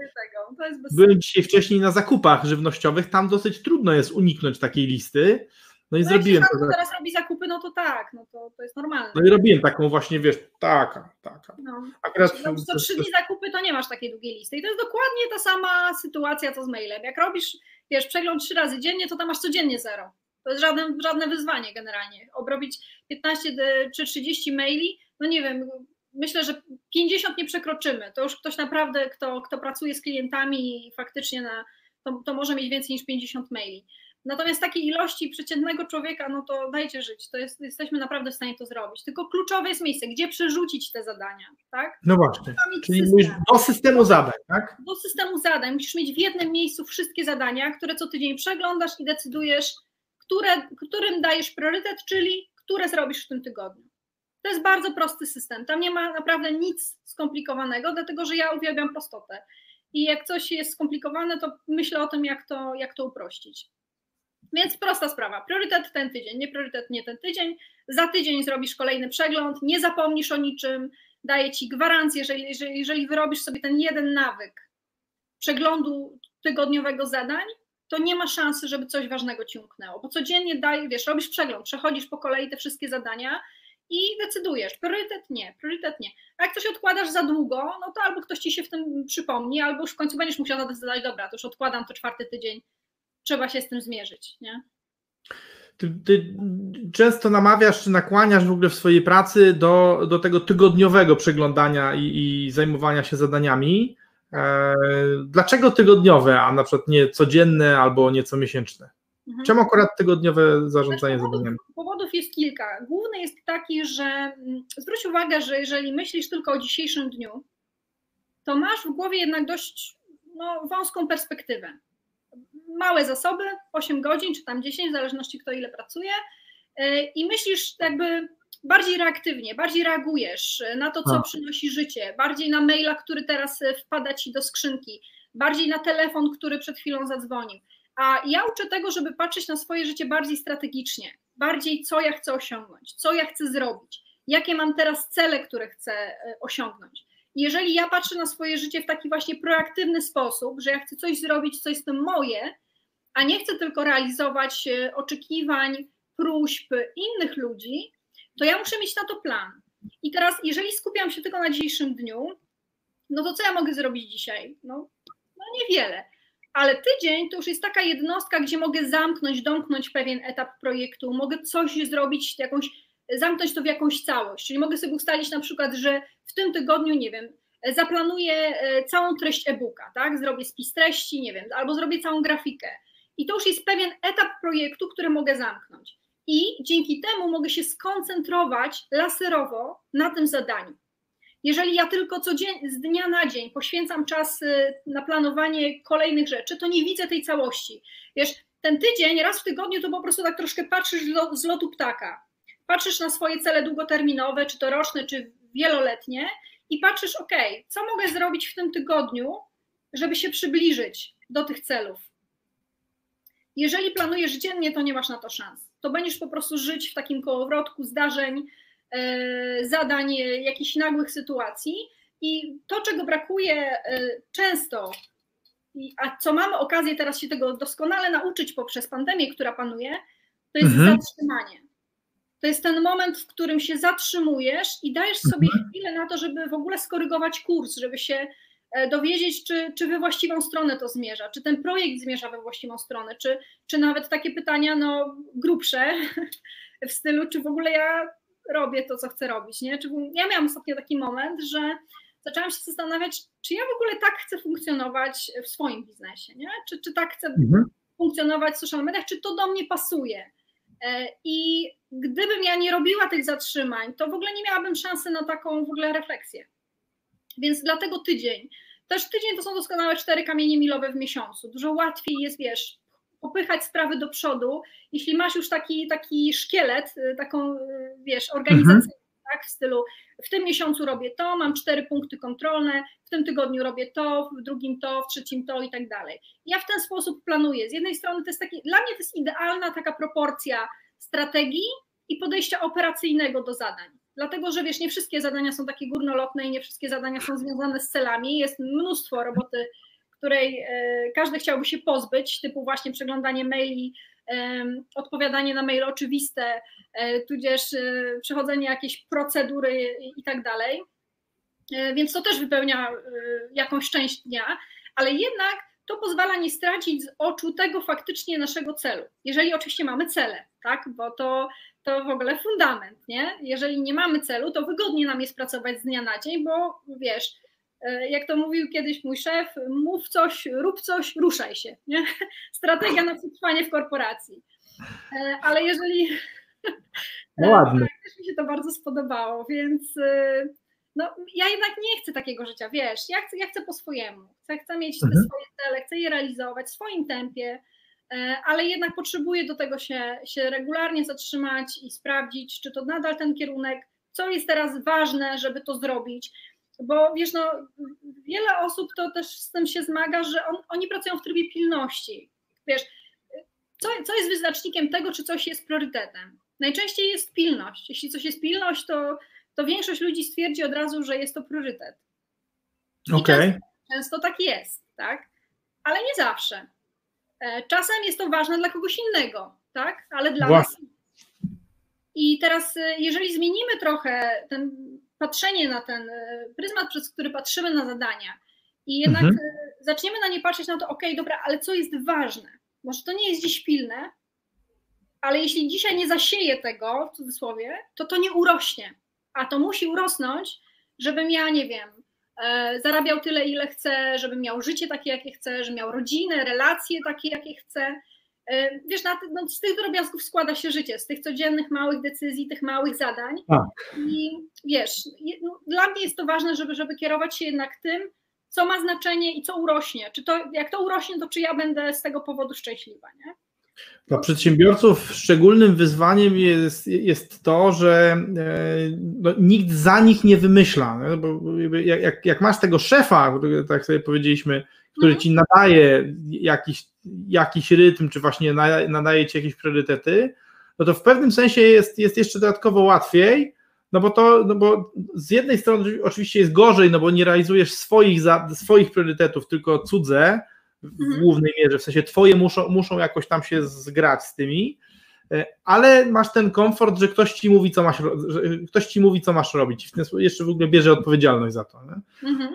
Byłem dzisiaj wcześniej na zakupach żywnościowych, tam dosyć trudno jest uniknąć takiej listy. No i no zrobiłem jak to. teraz robi zakupy, no to tak, no to, to jest normalne. No i robiłem taką właśnie, wiesz, taka, taka. No. Akurat no, co trzy dni zakupy, to nie masz takiej długiej listy. I to jest dokładnie ta sama sytuacja, co z mailem. Jak robisz wiesz, przegląd trzy razy dziennie, to tam masz codziennie zero. To jest żaden, żadne wyzwanie generalnie. Obrobić 15 czy 30 maili, no nie wiem, myślę, że 50 nie przekroczymy. To już ktoś naprawdę, kto, kto pracuje z klientami i faktycznie na, to, to może mieć więcej niż 50 maili. Natomiast takiej ilości przeciętnego człowieka, no to dajcie żyć, to jest, jesteśmy naprawdę w stanie to zrobić. Tylko kluczowe jest miejsce, gdzie przerzucić te zadania, tak? No właśnie, czyli do systemu zadań, tak? Do systemu zadań. Musisz mieć w jednym miejscu wszystkie zadania, które co tydzień przeglądasz i decydujesz, które, którym dajesz priorytet, czyli które zrobisz w tym tygodniu. To jest bardzo prosty system. Tam nie ma naprawdę nic skomplikowanego, dlatego że ja uwielbiam prostotę. I jak coś jest skomplikowane, to myślę o tym, jak to, jak to uprościć. Więc prosta sprawa. Priorytet ten tydzień, nie priorytet nie ten tydzień. Za tydzień zrobisz kolejny przegląd, nie zapomnisz o niczym. Daję ci gwarancję, że jeżeli, jeżeli wyrobisz sobie ten jeden nawyk przeglądu tygodniowego zadań, to nie ma szansy, żeby coś ważnego ci umknęło. Bo codziennie daj, wiesz, robisz przegląd, przechodzisz po kolei te wszystkie zadania i decydujesz, priorytet nie, priorytet nie. A jak coś odkładasz za długo, no to albo ktoś ci się w tym przypomni, albo już w końcu będziesz musiał zadecydować, dobra, to już odkładam to czwarty tydzień, trzeba się z tym zmierzyć, nie? Ty, ty, często namawiasz czy nakłaniasz w ogóle w swojej pracy do, do tego tygodniowego przeglądania i, i zajmowania się zadaniami. E, dlaczego tygodniowe, a na przykład nie codzienne albo nieco miesięczne? Mhm. Czemu akurat tygodniowe zarządzanie powodów, zadaniami? Powodów jest kilka. Główny jest taki, że mm, zwróć uwagę, że jeżeli myślisz tylko o dzisiejszym dniu, to masz w głowie jednak dość no, wąską perspektywę małe zasoby, 8 godzin czy tam 10, w zależności kto ile pracuje y, i myślisz jakby bardziej reaktywnie, bardziej reagujesz na to, co A. przynosi życie, bardziej na maila, który teraz y, wpada ci do skrzynki, bardziej na telefon, który przed chwilą zadzwonił. A ja uczę tego, żeby patrzeć na swoje życie bardziej strategicznie, bardziej co ja chcę osiągnąć, co ja chcę zrobić, jakie mam teraz cele, które chcę y, osiągnąć. jeżeli ja patrzę na swoje życie w taki właśnie proaktywny sposób, że ja chcę coś zrobić, co jest moje, a nie chcę tylko realizować e, oczekiwań, próśb innych ludzi, to ja muszę mieć na to plan. I teraz, jeżeli skupiam się tylko na dzisiejszym dniu, no to co ja mogę zrobić dzisiaj? No, no niewiele. Ale tydzień to już jest taka jednostka, gdzie mogę zamknąć, domknąć pewien etap projektu, mogę coś zrobić, jakąś, zamknąć to w jakąś całość. Czyli mogę sobie ustalić na przykład, że w tym tygodniu, nie wiem, zaplanuję e, całą treść e-booka, tak? Zrobię spis treści, nie wiem, albo zrobię całą grafikę. I to już jest pewien etap projektu, który mogę zamknąć. I dzięki temu mogę się skoncentrować laserowo na tym zadaniu. Jeżeli ja tylko codziennie, z dnia na dzień poświęcam czas y, na planowanie kolejnych rzeczy, to nie widzę tej całości. Wiesz, ten tydzień, raz w tygodniu, to po prostu tak troszkę patrzysz z lotu ptaka. Patrzysz na swoje cele długoterminowe, czy to roczne, czy wieloletnie, i patrzysz, ok, co mogę zrobić w tym tygodniu, żeby się przybliżyć do tych celów. Jeżeli planujesz dziennie, to nie masz na to szans. To będziesz po prostu żyć w takim kołowrotku zdarzeń, E, zadań, jakichś nagłych sytuacji. I to, czego brakuje e, często, a co mamy okazję teraz się tego doskonale nauczyć poprzez pandemię, która panuje, to jest mhm. zatrzymanie. To jest ten moment, w którym się zatrzymujesz i dajesz sobie mhm. chwilę na to, żeby w ogóle skorygować kurs, żeby się e, dowiedzieć, czy, czy we właściwą stronę to zmierza, czy ten projekt zmierza we właściwą stronę, czy, czy nawet takie pytania no, grubsze (laughs) w stylu, czy w ogóle ja robię to, co chcę robić. Nie? Czy, ja miałam ostatnio taki moment, że zaczęłam się zastanawiać, czy ja w ogóle tak chcę funkcjonować w swoim biznesie, nie? Czy, czy tak chcę mhm. funkcjonować w social mediach, czy to do mnie pasuje. E, I gdybym ja nie robiła tych zatrzymań, to w ogóle nie miałabym szansy na taką w ogóle refleksję. Więc dlatego tydzień. Też tydzień to są doskonałe cztery kamienie milowe w miesiącu. Dużo łatwiej jest, wiesz, popychać sprawy do przodu, jeśli masz już taki, taki szkielet, y, taką, y, wiesz, organizacyjną, mhm. tak, w stylu w tym miesiącu robię to, mam cztery punkty kontrolne, w tym tygodniu robię to, w drugim to, w trzecim to i tak dalej. Ja w ten sposób planuję. Z jednej strony to jest taki, dla mnie to jest idealna taka proporcja strategii i podejścia operacyjnego do zadań. Dlatego, że wiesz, nie wszystkie zadania są takie górnolotne i nie wszystkie zadania są związane z celami. Jest mnóstwo roboty której e, każdy chciałby się pozbyć, typu właśnie przeglądanie maili, odpowiadanie na maile oczywiste, e, tudzież e, przechodzenie jakiejś procedury i tak dalej. Więc to też wypełnia jakąś część dnia, ale jednak to pozwala nie stracić z oczu tego faktycznie naszego celu. Jeżeli oczywiście mamy cele, tak? Bo to, to w ogóle fundament, nie? Jeżeli nie mamy celu, to wygodnie nam jest pracować z dnia na dzień, bo wiesz, E, jak to mówił kiedyś mój szef, mów coś, rób coś, ruszaj się. Nie? (laughs) Strategia na przetrwanie w korporacji. E, ale jeżeli. (laughs) No ładnie. Tak, też mi się to bardzo spodobało, więc e, no, ja jednak nie chcę takiego życia, wiesz, ja chcę, ja chcę po swojemu. Chcę, chcę mieć te mhm. swoje cele, chcę je realizować w swoim tempie, ale jednak potrzebuję do tego się, się regularnie zatrzymać i sprawdzić, czy to nadal ten kierunek, co jest teraz ważne, żeby to zrobić bo wiesz, no, wiele osób to też z tym się zmaga, że on, oni pracują w trybie pilności. Wiesz, co, co jest wyznacznikiem tego, czy coś jest priorytetem? Najczęściej jest pilność. Jeśli coś jest pilność, to, to większość ludzi stwierdzi od razu, że jest to priorytet. Okej. Okay. Często, często tak jest, tak? Ale nie zawsze. E, czasem jest to ważne dla kogoś innego, tak? Ale dla Właśnie. nas. I teraz, e, jeżeli zmienimy trochę ten patrzenie na ten e, pryzmat, przez który patrzymy na zadania i jednak mhm. Zaczniemy na nie patrzeć na to, ok, dobra, ale co jest ważne? Może to nie jest dziś pilne, ale jeśli dzisiaj nie zasieję tego, w cudzysłowie, to to nie urośnie, a to musi urosnąć, żebym ja, nie wiem, zarabiał tyle, ile chcę, żebym miał życie takie, jakie chcę, żebym miał rodzinę, relacje takie, jakie chcę, E, wiesz, na, no, z tych drobiazgów składa się życie, z tych codziennych małych decyzji, tych małych zadań. Tak. I wiesz, no, dla mnie jest to ważne, żeby, żeby kierować się jednak tym, co ma znaczenie i co urośnie. Czy to, jak to urośnie, to czy ja będę z tego powodu szczęśliwa, nie? Dla przedsiębiorców szczególnym wyzwaniem jest, jest to, że e, no, nikt za nich nie wymyśla. No, bo jak, jak masz tego szefa, tak sobie powiedzieliśmy, który mhm. ci nadaje jakiś, jakiś rytm, czy właśnie nadaje ci jakieś priorytety, no to w pewnym sensie jest, jest jeszcze dodatkowo łatwiej, No bo to, no bo z jednej strony oczywiście jest gorzej, no bo nie realizujesz swoich, za, swoich priorytetów, tylko cudze w Mhm. głównej mierze, w sensie twoje muszą, muszą jakoś tam się zgrać z tymi, e, ale masz ten komfort, że ktoś ci mówi, co masz, że ktoś ci mówi, co masz robić i w ten sposób jeszcze w ogóle bierze odpowiedzialność za to. Mhm.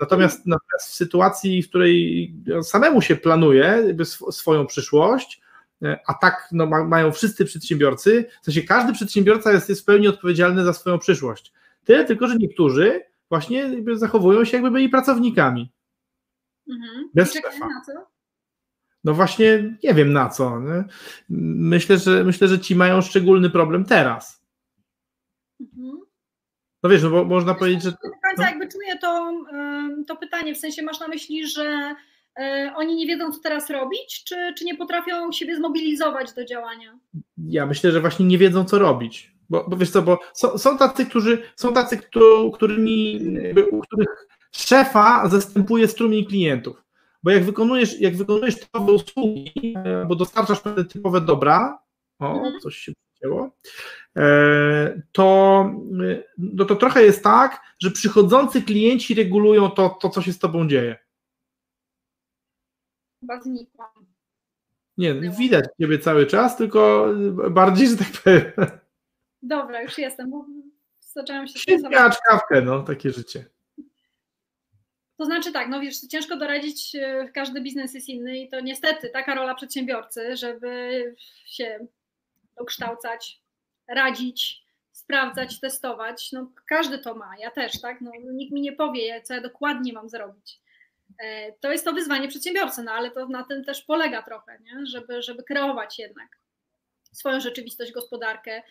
Natomiast, natomiast w sytuacji, w której samemu się planuje swoją przyszłość, e, a tak no, ma, mają wszyscy przedsiębiorcy, w sensie każdy przedsiębiorca jest, jest w pełni odpowiedzialny za swoją przyszłość. Tyle tylko, że niektórzy właśnie zachowują się, jakby byli pracownikami. Mhm. Bez szefa. na co? No właśnie nie wiem na co. Nie? Myślę, że myślę, że ci mają szczególny problem teraz. Mhm. No wiesz, no bo można powiedzieć, że do końca no. jakby czuję to, to pytanie, w sensie masz na myśli, że e, oni nie wiedzą, co teraz robić, czy, czy nie potrafią siebie zmobilizować do działania? ja myślę, że właśnie nie wiedzą, co robić. Bo, bo wiesz co, bo są, są tacy, którzy są tacy, któ- którymi, u których szefa zastępuje strumień klientów. Bo jak wykonujesz, jak wykonujesz typowe usługi, e, bo dostarczasz pewne typowe dobra, o, Mhm. coś się przycięło, e, to, e, no to trochę jest tak, że przychodzący klienci regulują to, to, co się z tobą dzieje. Chyba znikłam. Nie, widać ciebie cały czas, tylko bardziej, że tak powiem, Dobra, już jestem, bo zaczęłam się świetnie czkawkę, no, takie życie. To znaczy tak, no wiesz, ciężko doradzić, e, każdy biznes jest inny i to niestety taka rola przedsiębiorcy, żeby się dokształcać, radzić, sprawdzać, testować. No każdy to ma, ja też, tak? No, nikt mi nie powie, co ja dokładnie mam zrobić. E, To jest to wyzwanie przedsiębiorcy, no ale to na tym też polega trochę, nie? Żeby, żeby kreować jednak swoją rzeczywistość, gospodarkę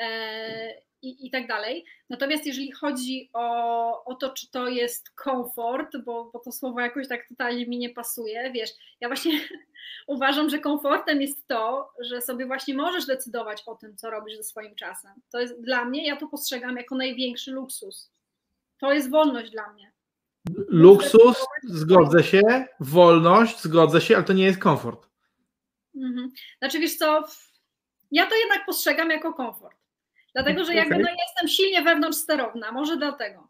e, i, i tak dalej. Natomiast jeżeli chodzi o, o to, czy to jest komfort, bo, bo to słowo jakoś tak totalnie mi nie pasuje, wiesz, ja właśnie (laughs) uważam, że komfortem jest to, że sobie właśnie możesz decydować o tym, co robisz ze swoim czasem. To jest dla mnie, ja to postrzegam jako największy luksus. To jest wolność dla mnie. Luksus, zgodzę się, wolność, zgodzę się, ale to nie jest komfort. Mhm. Znaczy, wiesz co, ja to jednak postrzegam jako komfort. Dlatego, że jakby no, jestem silnie wewnątrz sterowna, może dlatego.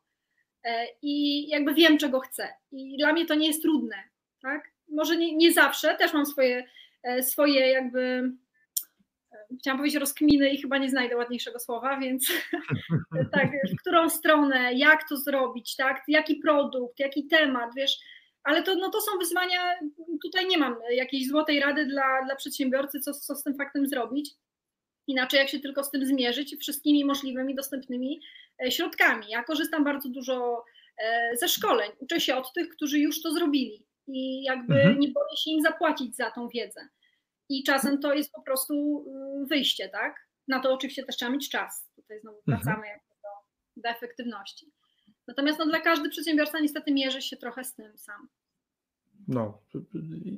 E, I jakby wiem, czego chcę. I dla mnie to nie jest trudne, tak? Może nie, nie zawsze, też mam swoje, e, swoje jakby, e, chciałam powiedzieć rozkminy i chyba nie znajdę ładniejszego słowa, więc (laughs) tak, w którą stronę, jak to zrobić, tak? Jaki produkt, jaki temat, wiesz, ale to, no to są wyzwania, tutaj nie mam jakiejś złotej rady dla, dla przedsiębiorcy, co, co z tym faktem zrobić. Inaczej, jak się tylko z tym zmierzyć wszystkimi możliwymi dostępnymi e, środkami. Ja korzystam bardzo dużo e, ze szkoleń. Uczę się od tych, którzy już to zrobili i jakby Mhm. nie boję się im zapłacić za tą wiedzę. I czasem to jest po prostu y, wyjście, tak? Na to oczywiście też trzeba mieć czas. Tutaj znowu Mhm. wracamy jakby do, do efektywności. Natomiast no, dla każdy przedsiębiorca niestety mierzy się trochę z tym sam. No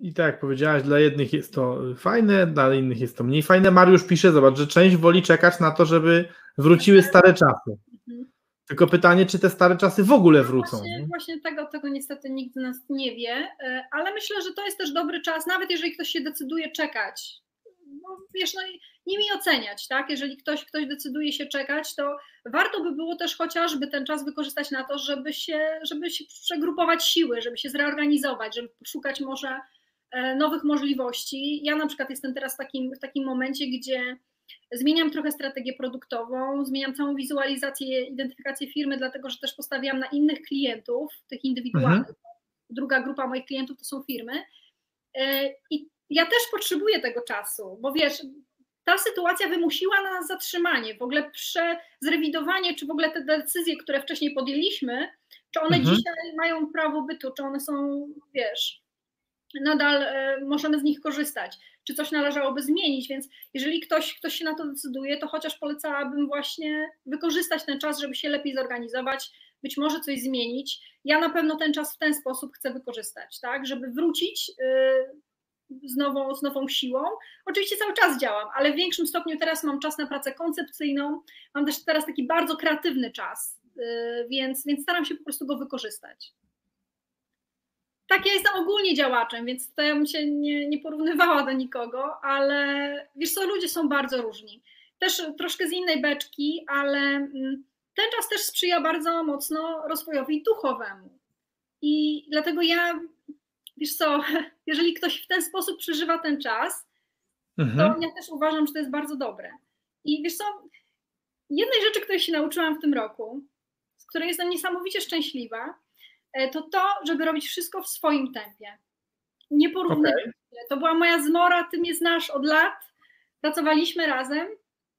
i tak jak powiedziałaś, dla jednych jest to fajne, dla innych jest to mniej fajne. Mariusz pisze, zobacz, że część woli czekać na to, żeby wróciły stare czasy. Mhm. Tylko pytanie, czy te stare czasy w ogóle wrócą. Właśnie, nie? właśnie tego, tego niestety nikt z nas nie wie, e, ale myślę, że to jest też dobry czas, nawet jeżeli ktoś się decyduje czekać. No, wiesz, no, i nie mi oceniać, tak? Jeżeli ktoś, ktoś decyduje się czekać, to warto by było też chociażby ten czas wykorzystać na to, żeby się, żeby się przegrupować siły, żeby się zreorganizować, żeby szukać może e, nowych możliwości. Ja na przykład jestem teraz w takim, w takim momencie, gdzie Zmieniam trochę strategię produktową, zmieniam całą wizualizację, identyfikację firmy, dlatego że też postawiłam na innych klientów, tych indywidualnych. Druga grupa moich klientów to są firmy. E, I ja też potrzebuję tego czasu, bo wiesz, ta sytuacja wymusiła na nas zatrzymanie, w ogóle zrewidowanie, czy w ogóle te decyzje, które wcześniej podjęliśmy, czy one Mhm. dzisiaj mają prawo bytu, czy one są, wiesz, nadal e, możemy z nich korzystać, czy coś należałoby zmienić, więc jeżeli ktoś, ktoś się na to decyduje, to chociaż polecałabym właśnie wykorzystać ten czas, żeby się lepiej zorganizować, być może coś zmienić. Ja na pewno ten czas w ten sposób chcę wykorzystać, tak, żeby wrócić y, z nową, z nową siłą. Oczywiście cały czas działam, ale w większym stopniu teraz mam czas na pracę koncepcyjną, mam też teraz taki bardzo kreatywny czas, y, więc, więc staram się po prostu go wykorzystać. Tak, ja jestem ogólnie działaczem, więc to ja bym się nie, nie porównywała do nikogo, ale wiesz co, ludzie są bardzo różni. Też troszkę z innej beczki, ale mm, ten czas też sprzyja bardzo mocno rozwojowi duchowemu. I dlatego ja, wiesz co, (laughs) jeżeli ktoś w ten sposób przeżywa ten czas, mhm. to ja też uważam, że to jest bardzo dobre. I wiesz co, jednej rzeczy, której się nauczyłam w tym roku, z której jestem niesamowicie szczęśliwa, e, to to, żeby robić wszystko w swoim tempie. Nie porównywać. Okay. To była moja zmora, ty mnie znasz od lat, pracowaliśmy razem,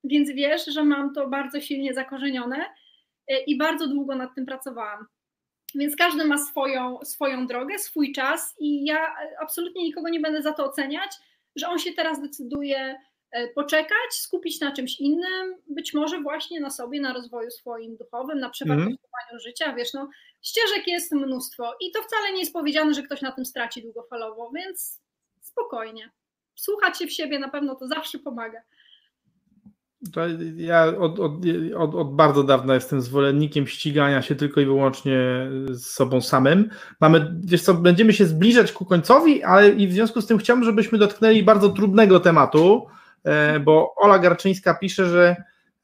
więc wiesz, że mam to bardzo silnie zakorzenione e, i bardzo długo nad tym pracowałam. Więc każdy ma swoją, swoją drogę, swój czas i ja absolutnie nikogo nie będę za to oceniać, że on się teraz decyduje e, poczekać, skupić na czymś innym, być może właśnie na sobie, na rozwoju swoim duchowym, na przewartościowaniu mm. życia, wiesz, no ścieżek jest mnóstwo i to wcale nie jest powiedziane, że ktoś na tym straci długofalowo, więc spokojnie. Słuchać się w siebie na pewno to zawsze pomaga. Ja od, od, od, od, bardzo dawna jestem zwolennikiem ścigania się tylko i wyłącznie z sobą samym. Mamy, wiesz co, będziemy się zbliżać ku końcowi, ale i w związku z tym chciałbym, żebyśmy dotknęli bardzo trudnego tematu, e, bo Ola Garczyńska pisze, że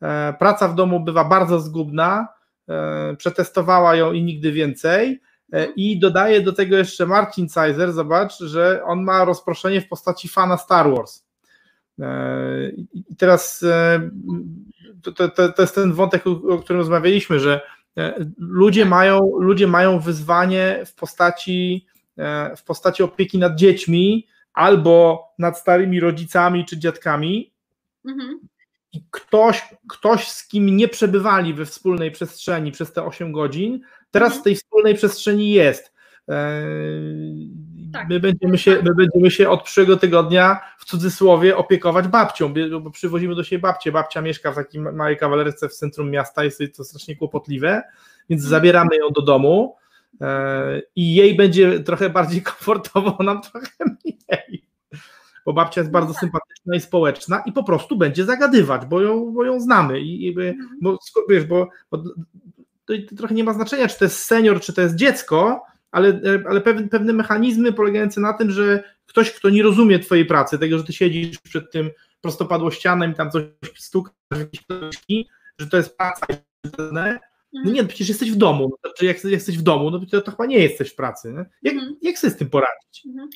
e, praca w domu bywa bardzo zgubna, e, przetestowała ją i nigdy więcej. I dodaje do tego jeszcze Marcin Cajzer, zobacz, że on ma rozproszenie w postaci fana Star Wars. E, I teraz e, to, to, to jest ten wątek, o którym rozmawialiśmy, że e, ludzie mają, ludzie mają wyzwanie w postaci, w postaci opieki nad dziećmi albo nad starymi rodzicami czy dziadkami. Mhm. I ktoś, ktoś, z kim nie przebywali we wspólnej przestrzeni przez te 8 godzin, teraz mhm. w tej wspólnej przestrzeni jest. Tak. My, będziemy się, my będziemy się od przyszłego tygodnia w cudzysłowie opiekować babcią, bo przywozimy do siebie babcię. Babcia mieszka w takiej małej kawalerce w centrum miasta, jest to strasznie kłopotliwe, więc mhm. zabieramy ją do domu e, i jej będzie trochę bardziej (laughs) komfortowo, nam trochę mniej. Bo babcia jest bardzo no tak. sympatyczna i społeczna i po prostu będzie zagadywać, bo ją, bo ją znamy. I, i mhm. bo, wiesz, bo, bo to trochę nie ma znaczenia, czy to jest senior, czy to jest dziecko, ale, ale pewne, pewne mechanizmy polegające na tym, że ktoś, kto nie rozumie twojej pracy, tego, że ty siedzisz przed tym prostopadłościanem i tam coś stukasz, że to jest praca, no nie, no przecież jesteś w domu. To, jak jesteś w domu, no to, to chyba nie jesteś w pracy. Nie? Jak, mhm. jak sobie z tym poradzić? Mhm.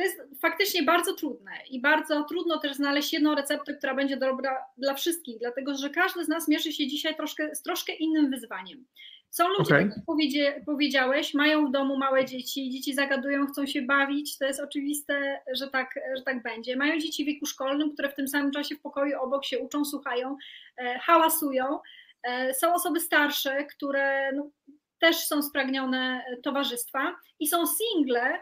To jest faktycznie bardzo trudne i bardzo trudno też znaleźć jedną receptę, która będzie dobra dla wszystkich, dlatego że każdy z nas mierzy się dzisiaj troszkę, z troszkę innym wyzwaniem. Są ludzie, okay. tak jak powiedzie, powiedziałeś, mają w domu małe dzieci, dzieci zagadują, chcą się bawić, to jest oczywiste, że tak, że tak będzie. Mają dzieci w wieku szkolnym, które w tym samym czasie w pokoju obok się uczą, słuchają, e, hałasują. E, są osoby starsze, które no, też są spragnione towarzystwa i są single,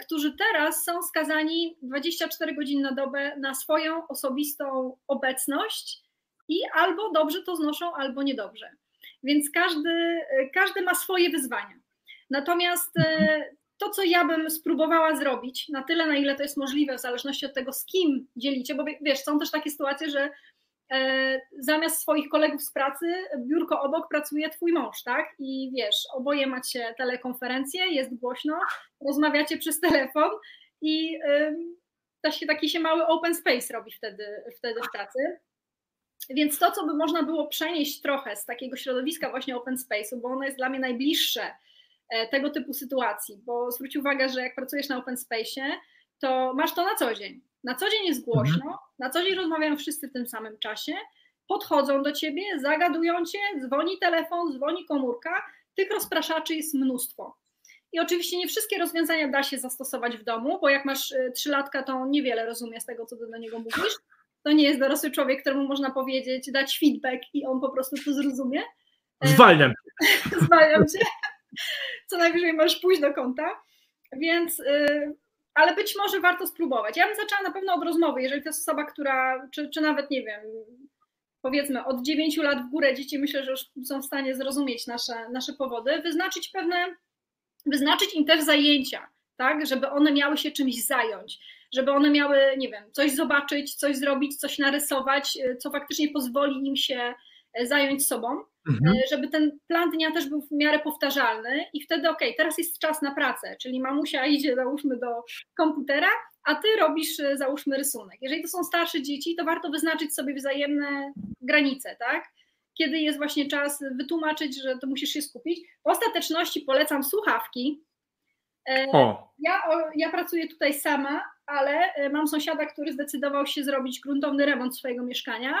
którzy teraz są skazani 24 godziny na dobę na swoją osobistą obecność i albo dobrze to znoszą, albo niedobrze więc każdy, każdy ma swoje wyzwania. Natomiast e, to, co ja bym spróbowała zrobić, na tyle, na ile to jest możliwe, w zależności od tego, z kim dzielicie, bo wiesz, są też takie sytuacje, że e, zamiast swoich kolegów z pracy, biurko obok pracuje twój mąż, tak? I wiesz, oboje macie telekonferencję, jest głośno, rozmawiacie przez telefon i y, taki się mały open space robi wtedy, wtedy w pracy. Więc to, co by można było przenieść trochę z takiego środowiska właśnie open space'u, bo ono jest dla mnie najbliższe e, tego typu sytuacji, bo zwróć uwagę, że jak pracujesz na open space'ie, to masz to na co dzień. Na co dzień jest głośno, mhm. na co dzień rozmawiają wszyscy w tym samym czasie, podchodzą do ciebie, zagadują cię, dzwoni telefon, dzwoni komórka, tych rozpraszaczy jest mnóstwo. I oczywiście nie wszystkie rozwiązania da się zastosować w domu, bo jak masz e, trzylatka, to on niewiele rozumie z tego, co ty do niego mówisz, to nie jest dorosły człowiek, któremu można powiedzieć, dać feedback i on po prostu to zrozumie. E, Zwalniam. (laughs) Zwalniam się. Co najwyżej możesz pójść do konta. Więc, y, ale być może warto spróbować. Ja bym zaczęła na pewno od rozmowy, jeżeli to jest osoba, która, czy, czy nawet nie wiem, powiedzmy od 9 lat w górę dzieci myślę, że już są w stanie zrozumieć nasze, nasze powody, wyznaczyć pewne, wyznaczyć im też zajęcia, tak, żeby one miały się czymś zająć żeby one miały, nie wiem, coś zobaczyć, coś zrobić, coś narysować, co faktycznie pozwoli im się e, zająć sobą, mhm. E, żeby ten plan dnia też był w miarę powtarzalny i wtedy ok, teraz jest czas na pracę, czyli mamusia (laughs) idzie załóżmy do komputera, a ty robisz załóżmy rysunek. Jeżeli to są starsze dzieci, to warto wyznaczyć sobie wzajemne granice, tak? kiedy jest właśnie czas wytłumaczyć, że to musisz się skupić. W ostateczności polecam słuchawki. E, O, ja, ja pracuję tutaj sama, ale e, mam sąsiada, który zdecydował się zrobić gruntowny remont swojego mieszkania,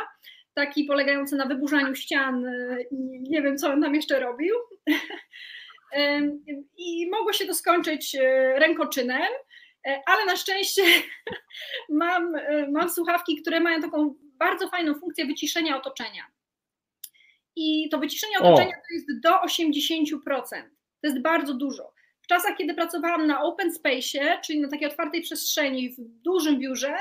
taki polegający na wyburzaniu ścian e, i nie wiem, co on tam jeszcze robił. (laughs) I mogło się to skończyć rękoczynem, ale na szczęście (laughs) mam, mam słuchawki, które mają taką bardzo fajną funkcję wyciszenia otoczenia. I to wyciszenie otoczenia o. to jest do 80%. To jest bardzo dużo. W czasach, kiedy pracowałam na open space, czyli na takiej otwartej przestrzeni w dużym biurze,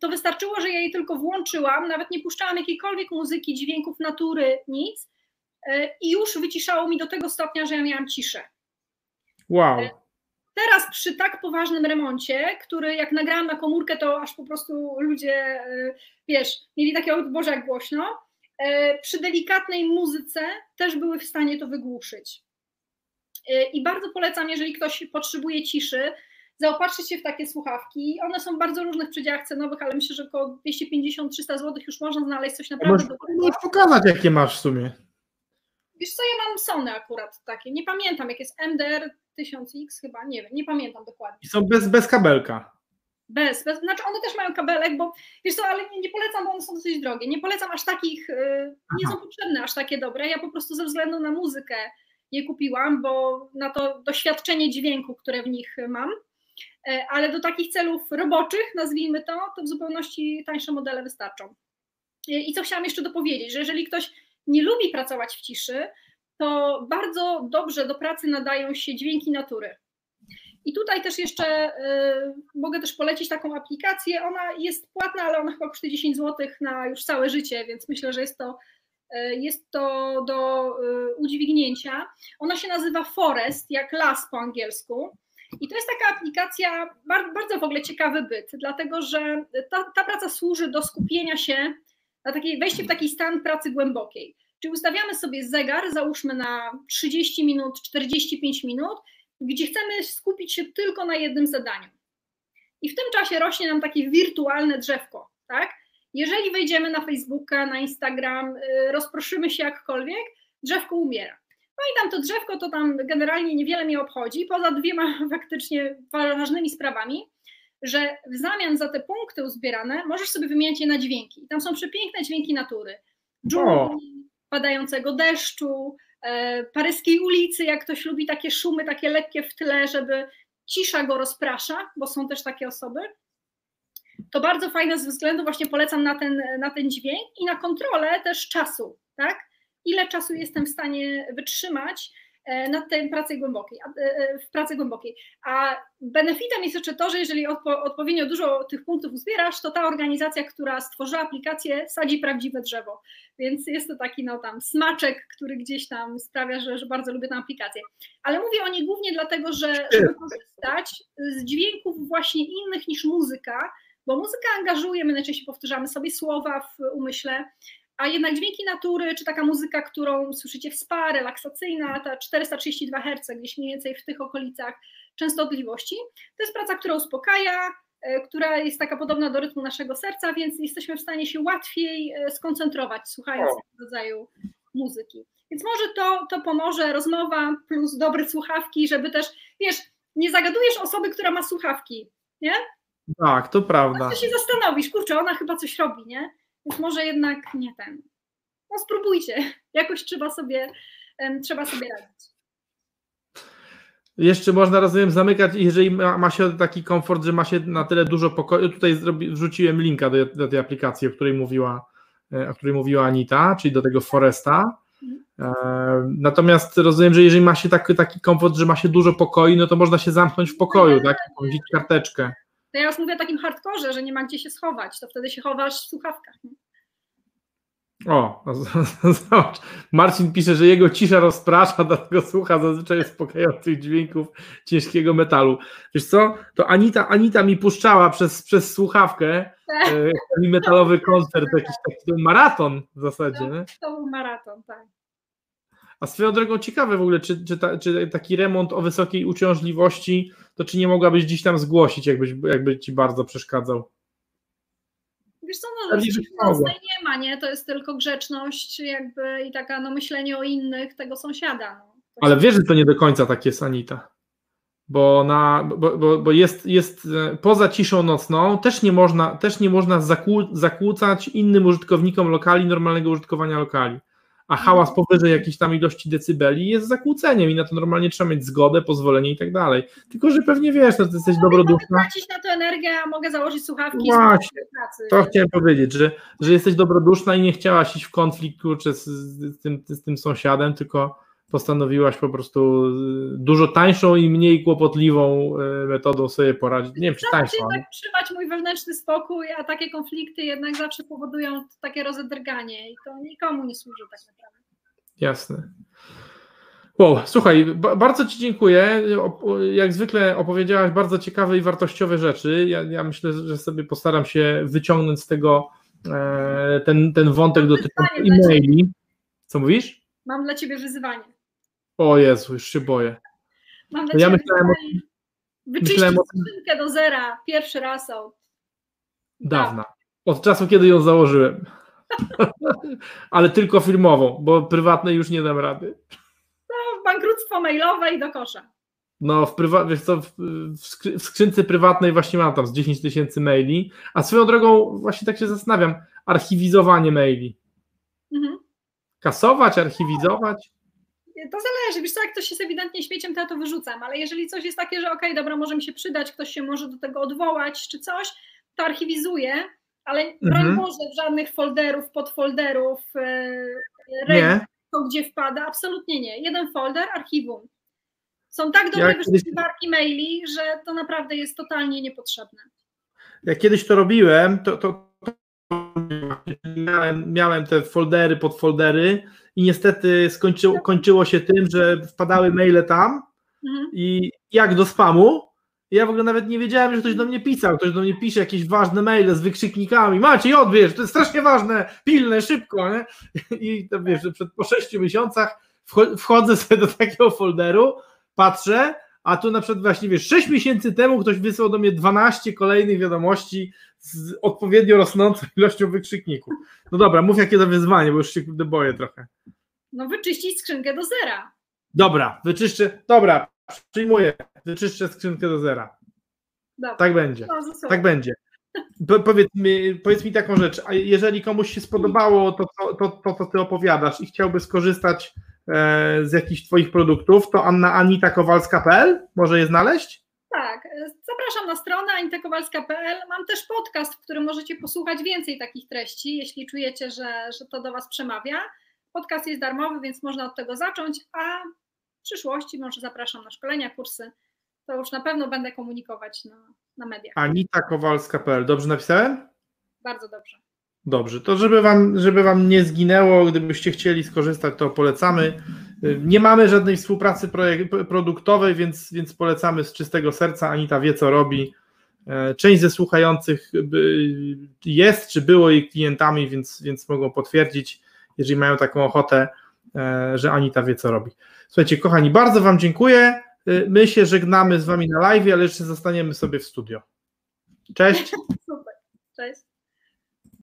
to wystarczyło, że ja jej tylko włączyłam, nawet nie puszczałam jakiejkolwiek muzyki, dźwięków natury, nic e, i już wyciszało mi do tego stopnia, że ja miałam ciszę. Wow. E, teraz przy tak poważnym remoncie, który jak nagrałam na komórkę, to aż po prostu ludzie, e, wiesz, mieli takie, o Boże, jak głośno, przy delikatnej muzyce też były w stanie to wygłuszyć. I bardzo polecam, jeżeli ktoś potrzebuje ciszy, zaopatrzyć się w takie słuchawki. One są w bardzo różnych przedziałach cenowych, ale myślę, że około 250-300 zł już można znaleźć coś naprawdę dobrego. Możesz pokazać, jakie masz w sumie. Wiesz co, ja mam Sony akurat takie, nie pamiętam, jak jest MDR 1000X chyba, nie wiem, nie pamiętam dokładnie. I są bez, bez kabelka. Bez, bez, znaczy one też mają kabelek, bo wiesz co, ale nie, nie polecam, bo one są dosyć drogie. Nie polecam aż takich, yy, nie są potrzebne aż takie dobre. Ja po prostu ze względu na muzykę je kupiłam, bo na to doświadczenie dźwięku, które w nich mam. E, ale do takich celów roboczych, nazwijmy to, to w zupełności tańsze modele wystarczą. E, I co chciałam jeszcze dopowiedzieć, że jeżeli ktoś nie lubi pracować w ciszy, to bardzo dobrze do pracy nadają się dźwięki natury. I tutaj też jeszcze y, mogę też polecić taką aplikację. Ona jest płatna, ale ona chyba kosztuje 10 zł na już całe życie, więc myślę, że jest to, y, jest to do y, udźwignięcia. Ona się nazywa Forest, jak las po angielsku. I to jest taka aplikacja, bardzo, w ogóle ciekawy byt, dlatego że ta, ta praca służy do skupienia się, na takiej, wejście w taki stan pracy głębokiej. Czyli ustawiamy sobie zegar, załóżmy na 30 minut, 45 minut, gdzie chcemy skupić się tylko na jednym zadaniu. I w tym czasie rośnie nam takie wirtualne drzewko, tak? Jeżeli wejdziemy na Facebooka, na Instagram, y, rozproszymy się jakkolwiek, drzewko umiera. No i tam to drzewko to tam generalnie niewiele mnie obchodzi, poza dwiema (laughs) faktycznie ważnymi sprawami, że w zamian za te punkty uzbierane możesz sobie wymieniać je na dźwięki. I tam są przepiękne dźwięki natury. Dżungli, padającego deszczu, e, paryskiej ulicy, jak ktoś lubi takie szumy, takie lekkie w tle, żeby cisza go rozprasza, bo są też takie osoby. To bardzo fajne ze względu właśnie polecam na ten, na ten dźwięk i na kontrolę też czasu, tak? Ile czasu jestem w stanie wytrzymać e, nad tej pracy głębokiej, e, e, w pracy głębokiej. A benefitem jest jeszcze to, że jeżeli odpo, odpowiednio dużo tych punktów uzbierasz, to ta organizacja, która stworzyła aplikację, sadzi prawdziwe drzewo. Więc jest to taki no tam smaczek, który gdzieś tam sprawia, że, że bardzo lubię tę aplikację. Ale mówię o niej głównie dlatego, że korzystać z dźwięków właśnie innych niż muzyka, bo muzyka angażuje, my najczęściej powtarzamy sobie słowa w umyśle, a jednak dźwięki natury, czy taka muzyka, którą słyszycie w spa, relaksacyjna, ta 432 Hz, gdzieś mniej więcej w tych okolicach częstotliwości, to jest praca, która uspokaja, e, która jest taka podobna do rytmu naszego serca, więc jesteśmy w stanie się łatwiej e, skoncentrować, słuchając tego rodzaju muzyki. Więc może to, to pomoże, rozmowa plus dobre słuchawki, żeby też, wiesz, nie zagadujesz osoby, która ma słuchawki, nie? Tak, to prawda. To się zastanowisz, kurczę, ona chyba coś robi, nie? Więc może jednak nie ten. No spróbujcie. (laughs) Jakoś trzeba sobie, trzeba sobie radzić. Jeszcze można, rozumiem, zamykać, jeżeli ma, ma, się taki komfort, że ma się na tyle dużo pokoju. Tutaj zrobi, wrzuciłem linka do, do, tej aplikacji, o której mówiła, e, o której mówiła Anita, czyli do tego Foresta. Mhm. E, natomiast rozumiem, że jeżeli ma się taki, taki komfort, że ma się dużo pokoi, no to można się zamknąć w pokoju, tak? I karteczkę. To ja już mówię o takim hardkorze, że nie ma gdzie się schować, to wtedy się chowasz w słuchawkach. O, (laughs) zobacz. Marcin pisze, że jego cisza rozprasza, dlatego słucha zazwyczaj uspokajających dźwięków ciężkiego metalu. Wiesz co, to Anita, Anita mi puszczała przez, przez słuchawkę tak. e, metalowy koncert, jakiś taki maraton w zasadzie. To, to był maraton, tak. A swoją drogą ciekawe w ogóle, czy, czy, ta, czy, taki remont o wysokiej uciążliwości, to czy nie mogłabyś dziś tam zgłosić, jakbyś, jakby ci bardzo przeszkadzał? Wiesz co, no, mocnej nie ma, nie? To jest tylko grzeczność jakby i taka no myślenie o innych tego sąsiada. No. Ale wiesz, że to nie do końca tak jest, Anita. Bo, na, bo, bo, bo jest, jest e, poza ciszą nocną też nie można, też nie można zakłó, zakłócać innym użytkownikom lokali normalnego użytkowania lokali. A hałas powyżej jakiejś tam ilości decybeli jest zakłóceniem i na to normalnie trzeba mieć zgodę, pozwolenie i tak dalej. Tylko, że pewnie wiesz, no, ty jesteś Mogę dobroduszna. tracić na to energię, a mogę założyć słuchawki Właśnie. To chciałem powiedzieć, że, że jesteś dobroduszna i nie chciałaś iść w konflikt kurczę, z, z, tym, z tym sąsiadem, tylko postanowiłaś po prostu y, dużo tańszą i mniej kłopotliwą y, metodą sobie poradzić. Nie wiem, czy tańszą, ale tak trzymać mój wewnętrzny spokój, a takie konflikty jednak zawsze powodują takie rozedrganie i to nikomu nie służy tak naprawdę. jasne. Wow, słuchaj, ba- bardzo Ci dziękuję. Jak zwykle opowiedziałaś bardzo ciekawe i wartościowe rzeczy. Ja, ja myślę, że sobie postaram się wyciągnąć z tego e, ten, ten wątek dotyczący e-maili. Co mówisz? Mam dla ciebie wyzwanie. O Jezu, już się boję. Mam dla Ja myślałem o- myślałem skrzynkę do zera pierwszy raz od Dawna. Od czasu, kiedy ją założyłem. (laughs) Ale tylko firmową, bo prywatnej już nie dam rady. no, bankructwo mailowe i do kosza. No, w, prywa- wiesz co, w skrzynce prywatnej właśnie mam tam z 10 tysięcy maili, a swoją drogą właśnie tak się zastanawiam, archiwizowanie maili. Mhm. Kasować, archiwizować? To zależy, wiesz co, jak ktoś jest ewidentnie śmieciem, to ja to wyrzucam, ale jeżeli coś jest takie, że okej, dobra, może mi się przydać, ktoś się może do tego odwołać czy coś, to archiwizuję, ale broń Mhm. Boże, w żadnych folderów, podfolderów, yy, Nie. to gdzie wpada, absolutnie nie. Jeden folder, archiwum. Są tak dobre Ja kiedyś- wyszukiwarki maili, że to naprawdę jest totalnie niepotrzebne. Jak kiedyś to robiłem, to, to miałem, miałem te foldery, podfoldery i niestety skończyło, kończyło się tym, że wpadały maile tam Mhm. i jak do spamu. Ja w ogóle nawet nie wiedziałem, że ktoś do mnie pisał. Ktoś do mnie pisze jakieś ważne maile z wykrzyknikami. Maciej, odbierz, to jest strasznie ważne, pilne, szybko. Nie? (laughs) I to wiesz, że przed, po sześciu miesiącach wcho- wchodzę sobie do takiego folderu, patrzę, a tu na przykład właśnie wiesz, 6 miesięcy temu ktoś wysłał do mnie 12 kolejnych wiadomości z odpowiednio rosnącą ilością wykrzykników. No dobra, mów jakie to wyzwanie, bo już się boję trochę. No wyczyścić skrzynkę do zera. Dobra, wyczyszczę, dobra, przyjmuję, wyczyszczę skrzynkę do zera. Dobra. Tak będzie, No, tak będzie. Po, powiedz, mi, powiedz mi taką rzecz, a jeżeli komuś się spodobało to, to, to, to co ty opowiadasz i chciałby skorzystać e, z jakichś twoich produktów, to Anna anitakowalska.pl może je znaleźć? Tak, e, zapraszam na stronę anitakowalska.pl. Mam też podcast, w którym możecie posłuchać więcej takich treści, jeśli czujecie, że, że to do Was przemawia. Podcast jest darmowy, więc można od tego zacząć, a w przyszłości może zapraszam na szkolenia, kursy. To już na pewno będę komunikować na, na mediach. anitakowalska.pl, dobrze napisałem? Bardzo dobrze. Dobrze, to żeby wam, żeby wam nie zginęło, gdybyście chcieli skorzystać, to polecamy. Nie mamy żadnej współpracy produktowej, więc, więc polecamy z czystego serca. Anita wie, co robi. E, Część ze słuchających by- jest, czy było jej klientami, więc, więc mogą potwierdzić, jeżeli mają taką ochotę, e, że Anita wie, co robi. Słuchajcie, kochani, bardzo Wam dziękuję. E, My się żegnamy z Wami na live, ale jeszcze zostaniemy sobie w studio. Cześć. (laughs) Super. Cześć.